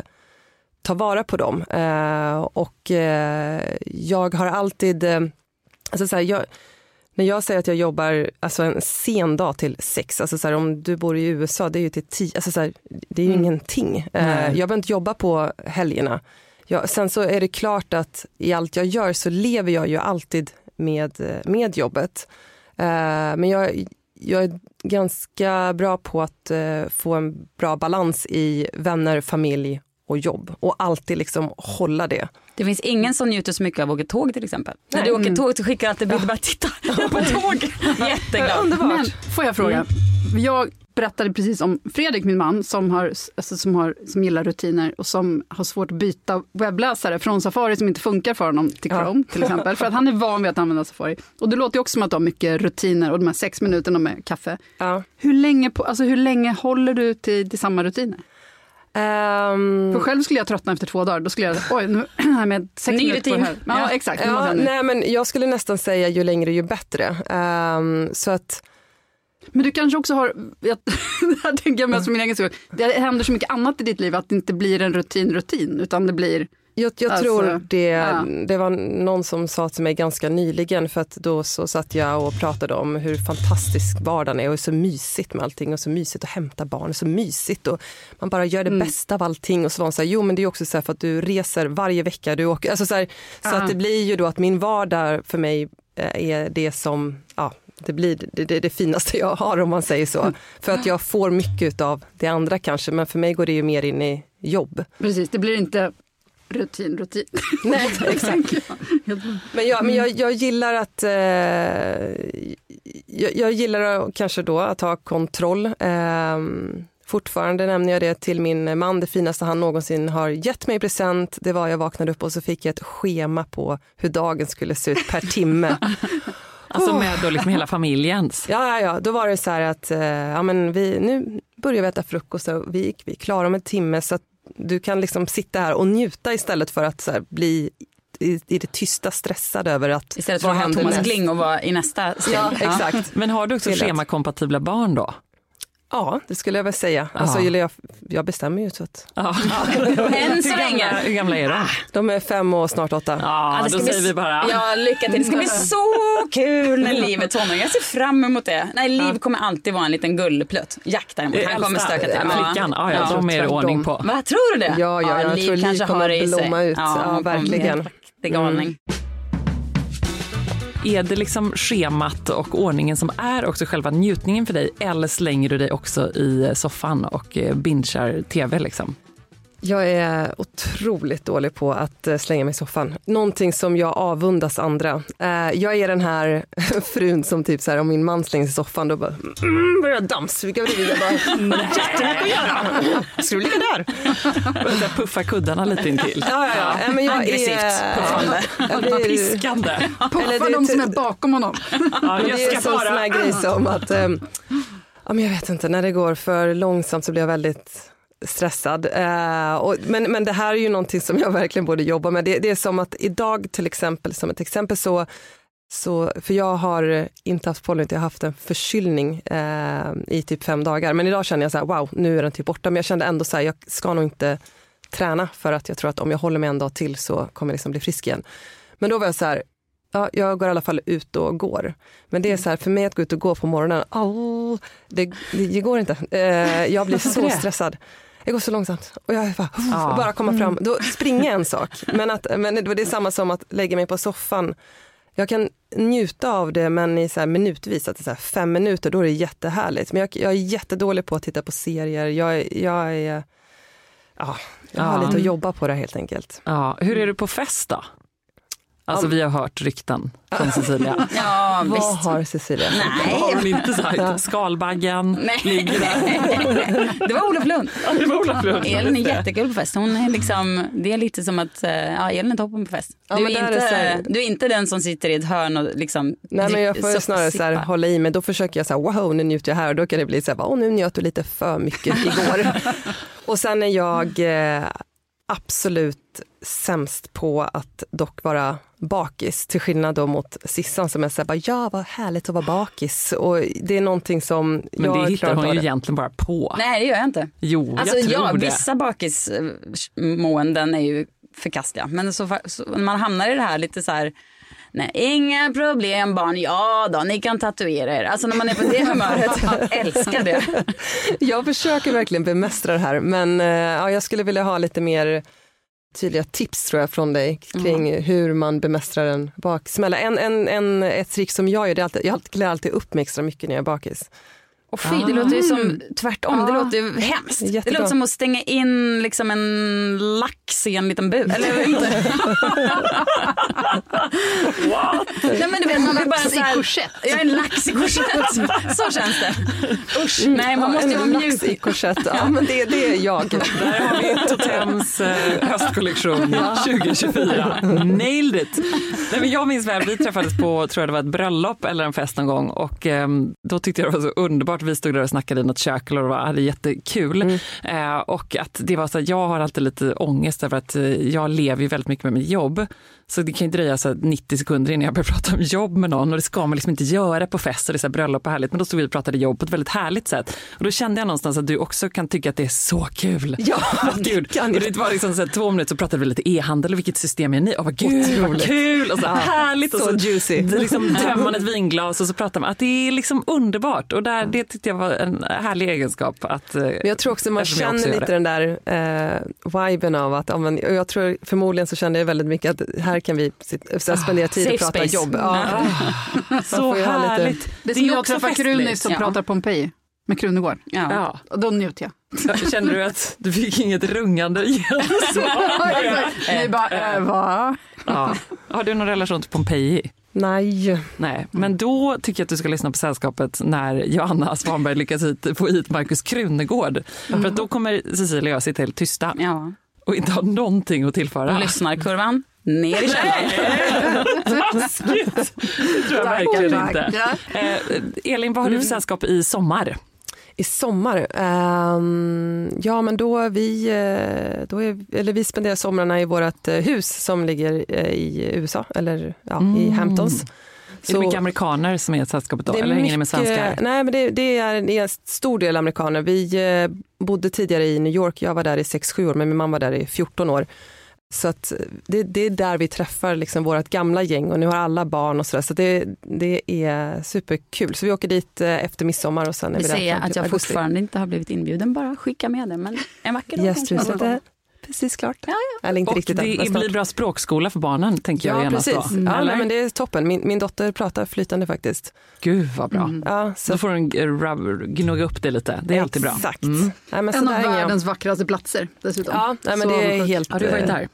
ta vara på dem. Eh, och eh, jag har alltid, eh, alltså så här, jag, när jag säger att jag jobbar alltså en sen dag till sex, alltså så här, om du bor i USA, det är ju till tio, alltså så här, det är ju mm. ingenting. Eh, jag behöver inte jobba på helgerna. Ja, sen så är det klart att i allt jag gör så lever jag ju alltid med, med jobbet. Uh, men jag, jag är ganska bra på att uh, få en bra balans i vänner, familj och jobb och alltid liksom hålla det. Det finns ingen som njuter så mycket av att åka tåg till exempel. Nej. När du åker mm. tåg så skickar alltid bilder ja. bara titta, jag är på tåg. Jätteglad. Underbart. Men, får jag fråga, mm. jag berättade precis om Fredrik, min man, som, har, alltså, som, har, som gillar rutiner och som har svårt att byta webbläsare från Safari som inte funkar för honom till Chrome ja. till exempel. För att han är van vid att använda Safari. Och det låter också som att du har mycket rutiner och de här sex minuterna med kaffe. Ja. Hur, länge på, alltså, hur länge håller du till, till samma rutiner? Um, För själv skulle jag tröttna efter två dagar. Då skulle jag, oj, nu med sex Ny rutin. Ja, ja, exakt. Ja, nej, men jag skulle nästan säga ju längre ju bättre. Um, så att men du kanske också har, jag, det här tänker jag mest för min egen skull, det händer så mycket annat i ditt liv att det inte blir en rutin-rutin utan det blir jag, jag alltså, tror det, ja. det var någon som sa till mig ganska nyligen för att då så satt jag och pratade om hur fantastisk vardagen är och så mysigt med allting och så mysigt att hämta barn, så mysigt och man bara gör det mm. bästa av allting och så var hon så här, jo men det är också så för att du reser varje vecka, du åker, alltså så, här, så att det blir ju då att min vardag för mig eh, är det som, ja, det blir det, det, det, finaste jag har om man säger så. För att jag får mycket av det andra kanske, men för mig går det ju mer in i jobb. Precis, det blir inte rutin, rutin. Nej, exakt. men jag, men jag, jag gillar att eh, jag, jag, gillar kanske då att ha kontroll. Eh, Fortfarande nämner jag det till min man. Det finaste han någonsin har gett mig i present, det var jag vaknade upp och så fick jag ett schema på hur dagen skulle se ut per timme. Alltså med då liksom hela familjens? Ja, ja, ja, då var det så här att eh, ja, men vi, nu börjar vi äta frukost och vi, vi är klara om en timme så att du kan liksom sitta här och njuta istället för att här, bli i, i det tysta stressad över att Istället för att ha Thomas Gling och vara i nästa steg. Ja, exakt. Men har du också schemakompatibla barn då? Ja, det skulle jag väl säga. Alltså, jag, jag bestämmer ju så att... Ja. Än så länge. Hur gamla är de? De är fem och snart åtta. Ja, då säger vi bara... Ja, lycka till. Det ska bli så kul när Liv är tonåring. Jag ser fram emot det. Nej, Liv kommer alltid vara en liten gullplutt. Jack däremot, han kommer stöka till. Flickan, ja, ja, de är det ordning på. Vad tror du det? Ja, ja, jag Liv tror Liv kommer blomma ut. Ja, ja verkligen. Det galning. Mm. Är det liksom schemat och ordningen som är också själva njutningen för dig eller slänger du dig också i soffan och bingar bingear tv? Liksom? Jag är otroligt dålig på att eh, slänga mig i soffan. Någonting som jag avundas andra. Eh, jag är den här frun som typ så här, om min man slänger sig i soffan då bara mm, börjar dammsuga bredvid. Jag bara, mm, jättemycket att göra. Ska du ligga där? Börjar puffa kuddarna lite intill. Ja, ja, ja. Men jag Aggressivt är, puffande. Eller piskande. Puffa de som är bakom honom. Ja, det är en sån här grej som att, um, ja, men jag vet inte, när det går för långsamt så blir jag väldigt stressad. Uh, och, men, men det här är ju någonting som jag verkligen borde jobba med. Det, det, är som att idag till exempel, som ett exempel så, så för jag har inte haft pollen, jag har haft en förkylning uh, i typ fem dagar. Men idag känner jag så här, wow, nu är den typ borta. Men jag kände ändå så här, jag ska nog inte träna för att jag tror att om jag håller mig en dag till så kommer jag liksom bli frisk igen. Men då var jag så här, Ja, jag går i alla fall ut och går. Men det är så här, för mig att gå ut och gå på morgonen, oh, det, det går inte. Eh, jag blir så stressad det går så långsamt. Och jag bara, ja. bara komma fram. Mm. Då springer en sak. Men, att, men det är samma som att lägga mig på soffan. Jag kan njuta av det men i så minutvis, att det är fem minuter, då är det jättehärligt. Men jag, jag är jättedålig på att titta på serier. Jag, jag är, ja, jag har ja. lite att jobba på det helt enkelt. Ja. Hur är du på fest då? Alltså vi har hört rykten från Cecilia. Ja, Vad visst. har Cecilia sagt? Vad har hon Nej. inte sagt? Skalbaggen Nej. ligger där. Det var Olof Lund. Det var Olof Lund. Elin är jättekul på fest. Hon är liksom, det är lite som att eh, ja, Elin är toppen på fest. Ja, du, är är inte, så här- du är inte den som sitter i ett hörn och liksom Nej men jag får ju snarare så här, hålla i mig, då försöker jag så här, wow nu njuter jag här och då kan det bli så här, åh nu njöt du lite för mycket igår. och sen är jag eh, absolut sämst på att dock vara bakis, till skillnad då mot Sissan som är så här, bara, ja vad härligt att vara bakis. Och det är någonting som Men jag det hittar hon ju det. egentligen bara på. Nej det gör jag inte. Jo, Alltså jag tror ja, det. vissa bakismåenden är ju förkastliga. Men så, så, när man hamnar i det här lite så här Nej, inga problem barn, ja då, ni kan tatuera er. Alltså när man är på det humöret, jag älskar det. Jag försöker verkligen bemästra det här men eh, ja, jag skulle vilja ha lite mer tydliga tips tror jag från dig kring hur man bemästrar en baksmälla. En, en, en, ett trick som jag gör, det är alltid, jag klär alltid upp mig extra mycket när jag är bakis. Och fy, det låter ju som tvärtom, det Ja. låter ju hemskt. Det Jättebra. låter som att stänga in liksom en lax i en liten bur. Eller jag vet inte. Nej men du vet man vill bara Lax i så här, korsett. Jag är en lax i korsett. Så känns det. Usch, nej man måste ju en vara lax mjuk. i korsett, ja men det, det är jag. Där har vi Totems eh, höstkollektion 2024. Nailed it! Nej, men jag minns väl, vi träffades på, tror jag det var ett bröllop eller en fest någon gång och ehm, då tyckte jag det var så underbart. Vi stod där och snackade i något kök och var, hade jättekul. Eh, och att det var så att jag har alltid lite ångest över att eh, jag lever ju väldigt mycket med mitt jobb. Så det kan ju dröja så här 90 sekunder innan jag börjar prata om jobb med någon och det ska man liksom inte göra på fest och det är så här bröllop och härligt. Men då stod vi och pratade jobb på ett väldigt härligt sätt. Och då kände jag någonstans att du också kan tycka att det är så kul. Ja, Gud. kan Och det var liksom så här, två minuter så pratade vi lite e-handel och vilket system är ni? Och vad gud vad kul och så härligt. och så juicy. det Liksom, tömmer man ett vinglas och så pratar man. Att det är liksom underbart och där, det tyckte jag var en härlig egenskap. Att, eh, Men jag tror också man känner också lite det. den där eh, viben av att, ja, men, jag tror förmodligen så kände jag väldigt mycket att här kan vi sit, så här, spendera tid och prata space. jobb. Ja. Så får ju ha lite- härligt. Det är som är jag också festligt. Krunis som Ja. pratar Pompeji med Krunegård. Ja. Ja. Och då njuter jag. Känner du att du fick inget rungande gensvar? Ni bara, äh, va? ja. Har du någon relation till Pompeji? Nej, Nej, men då tycker jag att du ska lyssna på Sällskapet när Johanna Svanberg lyckas hit, få hit Markus Krunegård. För att då kommer Cecilia och jag sitta helt tysta Ja. och inte ha någonting att tillföra. Lyssnarkurvan ner i källaren. Taskigt! Det tror jag verkligen inte. Eh, Elin, vad har du för sällskap i sommar? i sommar, ehm, ja men då är vi, eh, då är, eller vi spenderar somrarna i vårt eh, hus som ligger eh, i USA, eller ja, i Hamptons. Är det mycket amerikaner som är i sällskapet då? Det är eller ni med svenskar? Nej, men det, det, är, det är en stor del amerikaner. Vi bodde tidigare i New York, jag var där i 6-7 år, men min mamma var där i 14 år. Så att det, det är där vi träffar liksom vårt gamla gäng och nu har alla barn och sådär. Så det, det är superkul. Så vi åker dit eh, efter midsommar och sen är Vi vi där säger fram att jag augusti. fortfarande inte har blivit inbjuden, bara skicka med det. Men en vacker dag kanske jag Gästhuset får är precis klart. Ja, Eller inte Och riktigt än, det snart. blir bra språkskola för barnen, tänker jag Ja, genast precis. då. Ja, men det är toppen. Min, min dotter pratar flytande faktiskt. Gud vad bra. Ja, så Då får den eh, rub- gnugga upp det lite. Det är alltid bra. Exakt. Mm. Nej, En av jag. världens vackraste platser dessutom. Ja, nej, men Så det är helt... Har du varit eh, där?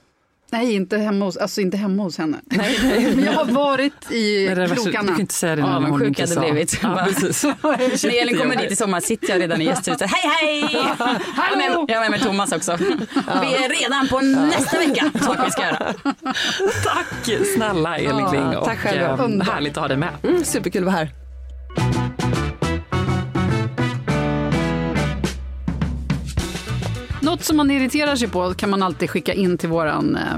Nej, inte hemma hos, alltså inte hemma hos henne. Men jag har varit i Men det värsta- du krokarna. kan inte säga det när hon inte sa. blivit. Ja, precis. När Elin kommer dit i sommar sitter jag redan i gästhuset. Hej hej! Jag har med, jag har med mig Thomas också. Vi är redan på nästa vecka. Saker vi ska göra. Tack snälla Elin Kling. Och, tack eh, Underbart. härligt att ha dig med. Mm, superkul att vara här. Något som man irriterar sig på kan man alltid skicka in till våran eh,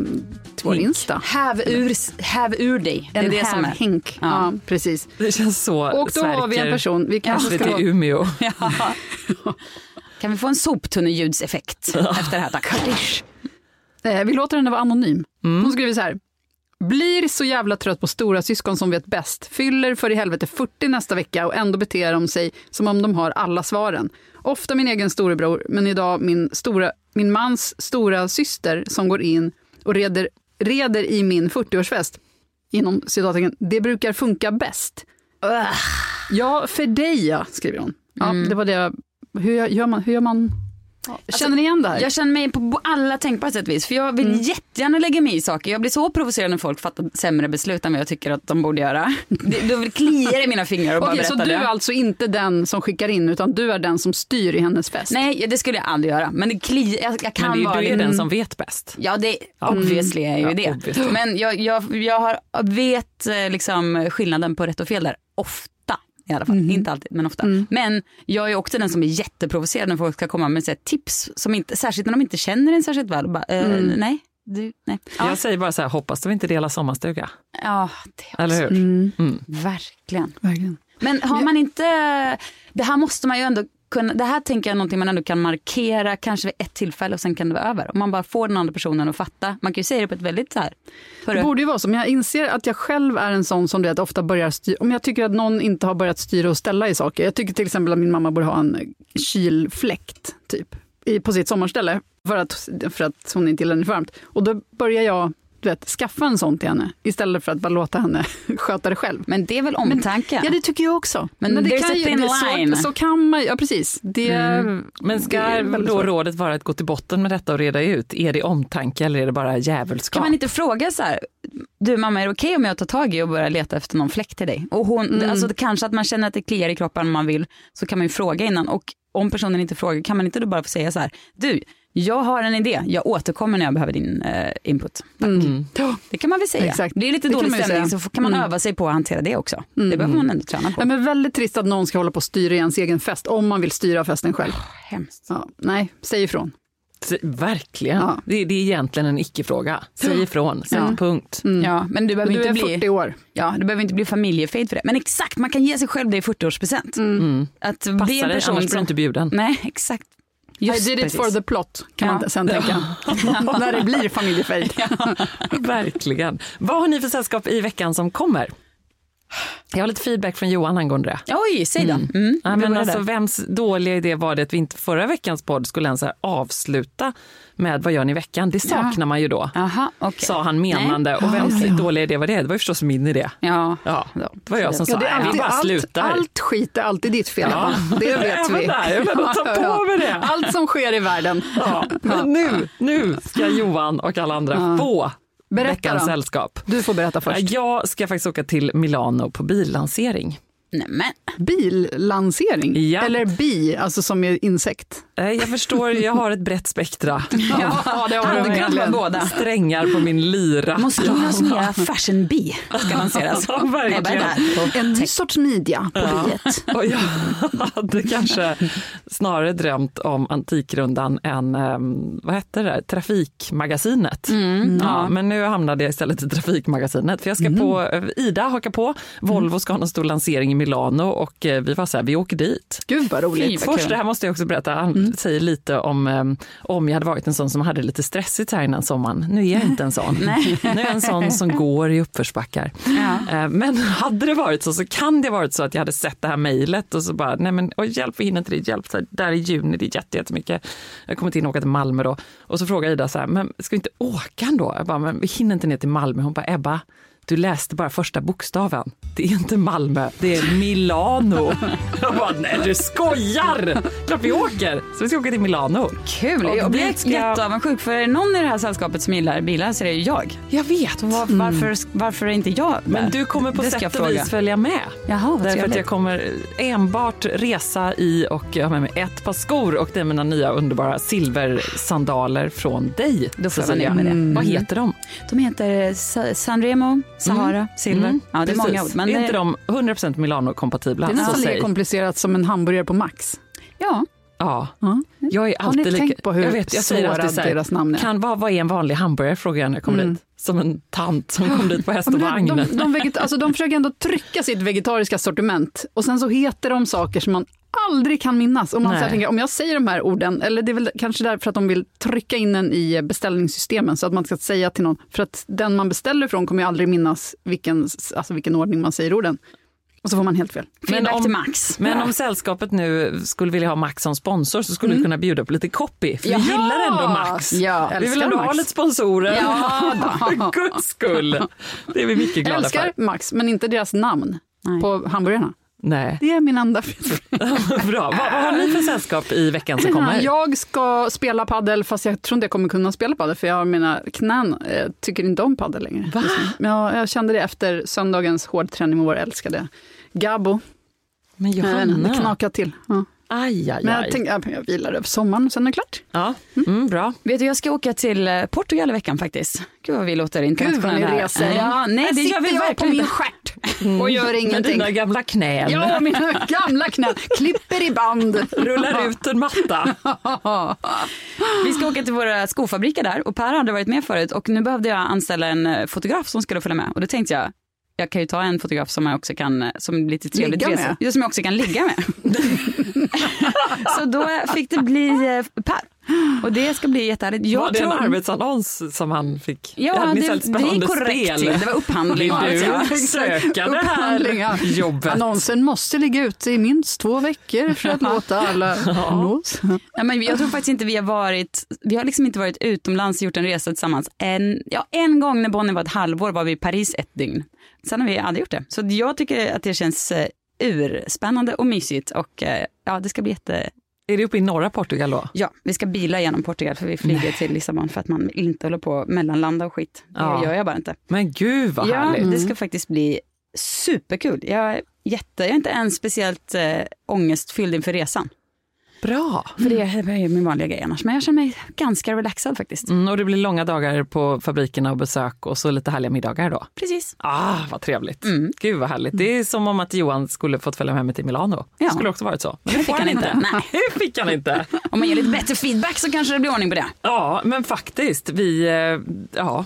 till vår Insta. Häv ur, häv ur dig. Det är En det som är. hävhink. Ja. Ja. precis. Det känns så Och då har vi en Sverker, person, vi kanske SVT ska Umeå. Kan vi få en soptunneljuddseffekt efter det här? Tack. Eh, vi låter henne vara anonym. Hon skriver så här. Blir så jävla trött på stora syskon som vet bäst. Fyller för i helvete 40 nästa vecka och ändå beter de sig som om de har alla svaren. Ofta min egen storebror, men idag min, stora, min mans stora syster som går in och reder, reder i min 40-årsfest. Inom citattecken, det brukar funka bäst. Ja, för dig ja, skriver hon. Ja, det var det. Hur gör man? Hur gör man? Känner ni igen det här? Jag känner mig på alla tänkbara sätt och vis. För jag vill jättegärna lägga mig i saker. Jag blir så provocerad när folk fattar sämre beslut än vad jag tycker att de borde göra. Det, då kliar i mina fingrar och bara så berättar du är det. alltså inte den som skickar in utan du är den som styr i hennes fest? Nej, det skulle jag aldrig göra. Men det kliar, jag, jag kan Men det, vara är- du är lite- den som vet bäst. Ja, det obviously är ju Ja, det. obviously. Men jag, jag, jag har, vet eh, liksom skillnaden på rätt och fel där. Ofta i alla fall. Inte alltid, men ofta. Men jag är också den som är jätteprovocerad när folk ska komma med så här, tips, som inte, särskilt när de inte känner en särskilt väl. Bara, eh, Nej, du, nej. Ja, Jag säger bara så här, hoppas du inte delar sommarstuga. ja, det också. Eller hur? Mm. Verkligen. Verkligen. Men har man inte, det här måste man ju ändå kunna, det här tänker jag är någonting man ändå kan markera kanske vid ett tillfälle och sen kan det vara över. Om man bara får den andra personen att fatta. Man kan ju säga det på ett väldigt så här. Det borde ju vara så, men jag inser att jag själv är en sån som du vet, ofta börjar styra. Om jag tycker att någon inte har börjat styra och ställa i saker. Jag tycker till exempel att min mamma borde ha en kylfläkt typ, i, på sitt sommarställe för att, för att hon inte gillar det varmt. Och då börjar jag du vet, skaffa en sån till henne istället för att bara låta henne sköta det själv. Men det är väl omtanke? Ja, det tycker jag också. Men det there's kan ju- det- så, så kan man, ja precis. Det, Men det ska väldigt då svårt. rådet vara att gå till botten med detta och reda ut? Är det omtanke eller är det bara djävulskap? Kan man inte fråga så här, du mamma är det okej om jag tar tag i och börjar leta efter någon fläkt till dig? Och hon, alltså, kanske att man känner att det kliar i kroppen om man vill, så kan man ju fråga innan. Och om personen inte frågar, kan man inte då bara få säga så här, du, jag har en idé, jag återkommer när jag behöver din eh, input. Tack. Det kan man väl säga. Exakt. Det är lite Det dålig stämning så kan man Mm. öva sig på att hantera det också. Det behöver man ändå träna på. Ja, men väldigt trist att någon ska hålla på och styra i ens egen fest, om man vill styra festen själv. Hemskt. Ja, nej, säg ifrån. Verkligen. Ja. Det, det är egentligen en icke-fråga. Säg ifrån, sätt Ja. punkt. Ja, men du behöver Du inte är bli... 40 år. Ja, du behöver inte bli familjefejd för det. Men exakt, man kan ge sig själv det i 40-årspresent. Mm. Att bli Passa en dig, person annars blir du inte bjuden. Nej, exakt. I Just did it precis. for the plot, kan Ja. man sen tänka. När det blir familjefejd. Verkligen. Vad har ni för sällskap i veckan som kommer? Jag har lite feedback från Johan angående det. Oj, säg då. Mm. Ja, vi men alltså, vems dåliga idé var det att vi inte förra veckans podd skulle ens avsluta med vad gör ni i veckan? Det saknar man ju då. Jaha, okej. Sa han menande. Nej. Och vems okej. dåliga idé var det? Det var ju förstås min idé. Ja. Ja, det var jag som Ja, sa, "Nej, vi alltid, bara allt, slutar. allt skit är alltid ditt fel. Ja. Det vet vi. där, jag ta på mig det. Allt som sker i världen. Ja, men nu, nu ska Johan och alla andra få Berätta veckans då. sällskap. Du får berätta först. Jag ska faktiskt åka till Milano på billansering. Nej, men. Billansering? Ja. Eller bi, alltså som är insekt? Eh, Jag förstår, jag har ett brett spektra. Ja, det har Ja, du det vara verkligen. båda. Strängar på min lyra. Moskinos nya fashion bee ska lanseras. Ja, Nej, bara verkligen. En sorts midja på biet. Och jag hade kanske snarare drömt om Antikrundan än, ehm, vad hette det, Trafikmagasinet. Ja, men nu hamnade jag istället i Trafikmagasinet. För jag ska på, eh, Ida hakar på, Volvo ska ha en stor lansering i Milano och eh, vi var så här, vi åker dit. Gud vad roligt. Först, det här måste jag också berätta, han säger lite om ehm, om jag hade varit en sån som hade det lite stressigt här innan sommaren. Nu är jag inte en sån. Nej. Nu är jag en sån som går i uppförsbackar. Ja. Eh, Men hade det varit så så kan det varit så att jag hade sett det här mejlet och så bara, nej men oj, hjälp vi hinner inte dit, hjälp, här, där i juni, det är jätte- jättemycket. Jag kommer inte in och åka till Malmö då. Och så frågar Ida så här, men ska vi inte åka ändå? Jag bara, men vi hinner inte ner till Malmö. Hon bara, Ebba, du läste bara första bokstaven. Det är inte Malmö, det är Milano. Jag bara, nej du skojar! Klart vi åker! Så vi ska åka till Milano. Kul, Och jag blir ska- jätteavundsjuk för är det någon i det här sällskapet som gillar bilar så är det ju jag. Jag vet. Var, varför, varför är inte jag med? Men du kommer på Det sätt och vis följa med. Jaha, vad Därför att jag kommer enbart resa i och jag har med mig ett par skor och det är mina nya underbara silversandaler från dig. Då får jag vara med det. Vad heter de? De heter Sa- Sanremo, Sahara, Silver. Mm, Ja, det är precis. många ord. Men är inte de 100% Milano-kompatibla? Det är nästan lika komplicerat som en hamburgare på Max. Ja, Ja, Ja. jag är Har ni alltid lika... tänkt på hur jag vet, jag säger alltid så här, deras namn är? Kan, vad, vad är en vanlig hamburgare? Frågar jag när jag kommer Mm. dit. Som en tant som kom dit på häst och vagn. de, de, de, veget, alltså, de försöker ändå trycka sitt vegetariska sortiment och sen så heter de saker som man aldrig kan minnas. Och man så Nej. tänker, om jag säger de här orden, eller det är väl kanske därför att de vill trycka in en i beställningssystemen så att man ska säga till någon, för att den man beställer från kommer ju aldrig minnas vilken, alltså vilken ordning man säger orden. Och så får man helt fel. feedback om- till Max. Men om sällskapet nu skulle vilja ha Max som sponsor så skulle vi kunna bjuda på lite copy. För vi Ja! gillar ändå Max. Ja, vi vill älskar ändå ha lite sponsorer. Ja, för guds skull. Det är vi mycket glada älskar för. Max, men inte deras namn Nej. på hamburgarna. Nej. Det är min enda frihet. Bra. Vad, vad har ni för sällskap i veckan som kommer? Jag ska spela paddel fast jag tror inte jag kommer kunna spela paddel för jag har mina knän, jag tycker inte om paddel längre. Va? Men jag, jag kände det efter söndagens hårdträning med vår älskade Gabo. Men Jag vet inte, Det Johanna. knakar till. Ja. Aj, aj, Men jag aj. tänkte, ja, jag vilar över sommaren och sen är det klart. Ja, mm, bra. Vet du, jag ska åka till eh, Portugal i veckan faktiskt. Gud vad vi låter Gud vad ni internationella reser. Ja, nej, det gör vi jag på verkligen min inte. Stjärt och gör Med ingenting. dina gamla knän. Ja, mina gamla knän. Klipper i band. Rullar ut en matta. Vi ska åka till våra skofabriker där och Per hade varit med förut och nu behövde jag anställa en eh, fotograf som skulle följa med och då tänkte jag jag kan ju ta en fotograf som jag också kan, eh, som lite trevligt Ligga med. Som jag också kan ligga med. så då fick det bli eh, Per. Och det ska bli jättehärligt. Jag var det en tror- arbetsannons som han fick? Ja, Hade ni det, det är spännande korrekt. spel? Det var upphandling. Vill Ja. du söka det ja. här jobbet? Annonsen måste ligga ute i minst två veckor för att låta alla nås. Nej, men jag tror faktiskt inte vi har varit, vi har liksom inte varit utomlands och gjort en resa tillsammans. En, ja, en gång när Bonnie var ett halvår var vi i Paris ett dygn. Sen har vi aldrig gjort det. Så jag tycker att det känns eh, urspännande och mysigt och eh, ja, det ska bli jätte... Är det uppe i norra Portugal då? Ja, vi ska bila genom Portugal för vi flyger till Lissabon för att man inte håller på att mellanlanda och skit. Det Ja. gör jag bara inte. Men gud vad ja, härligt. det ska faktiskt bli superkul. Jag är, jätte, jag är inte ens speciellt eh, ångestfylld inför resan. Bra. För det är min vanliga grej annars. Men jag känner mig ganska relaxad faktiskt. Mm, och det blir långa dagar på fabrikerna och besök och så lite härliga middagar då. Precis. Ah, vad trevligt. Mm. Gud vad härligt. Det är som om att Johan skulle fått följa med mig till Milano. Ja. Det skulle också varit så. Men Det fick han inte. Nej. Det fick han inte. Om man ger lite bättre feedback så kanske det blir ordning på det. Ja, men faktiskt. Vi, eh, ja.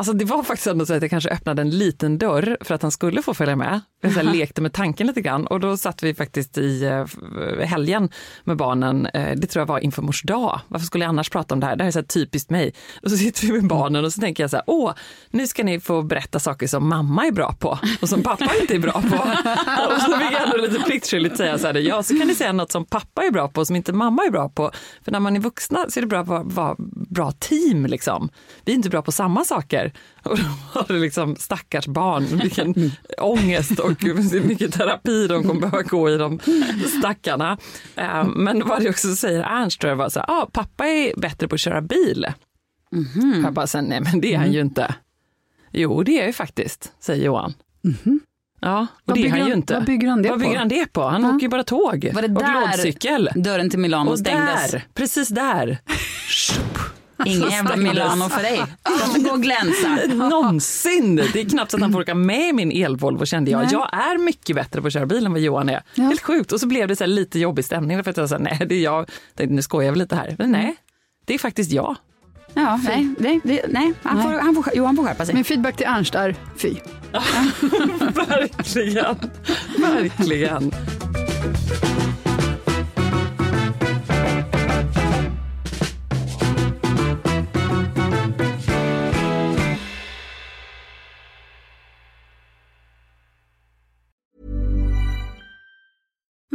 Alltså det var faktiskt ändå så att jag kanske öppnade en liten dörr för att han skulle få följa med. Jag så lekte med tanken lite grann och då satt vi faktiskt i eh, helgen med barnen. Eh, det tror jag var inför mors dag. Varför skulle jag annars prata om det här? Det här är så typiskt mig. Och så sitter vi med barnen och så tänker jag så här, åh, nu ska ni få berätta saker som mamma är bra på och som pappa inte är bra på. och så fick jag ändå lite pliktskyldigt säga så här, ja så kan ni säga något som pappa är bra på och som inte mamma är bra på. För när man är vuxna så är det bra att vara, vara bra team liksom. Vi är inte bra på samma saker. Och då var det liksom stackars barn, vilken ångest och hur mycket terapi de kommer behöva gå i de stackarna. Eh, Men vad det också säger Ernst tror jag var så här, ah, pappa är bättre på att köra bil. Jag bara, så här, nej men det är han ju inte. Jo det är jag ju faktiskt, säger Johan. Ja, och Vad det är han ju inte. vad bygger han det vad på? bygger han det på? Han åker ju bara tåg Var det och där lådcykel. Dörren till Milano Och stängdes. där, precis där. Ingen jävla. Milano för dig. Inte gå och glänsa. Någonsin! Det är knappt så att han får åka med min el-Volvo kände jag. Jag är mycket bättre på att köra bil än vad Johan är. Helt sjukt. Och så blev det så här lite jobbig stämning för att jag sa nej, det är jag. Tänkte, nu skojar jag väl lite här. Men nej, det är faktiskt jag. Ja, nej, nej, det- nej. Han, får, han, får, Johan får skärpa sig. Min feedback till Ernst är fy. Verkligen. Verkligen.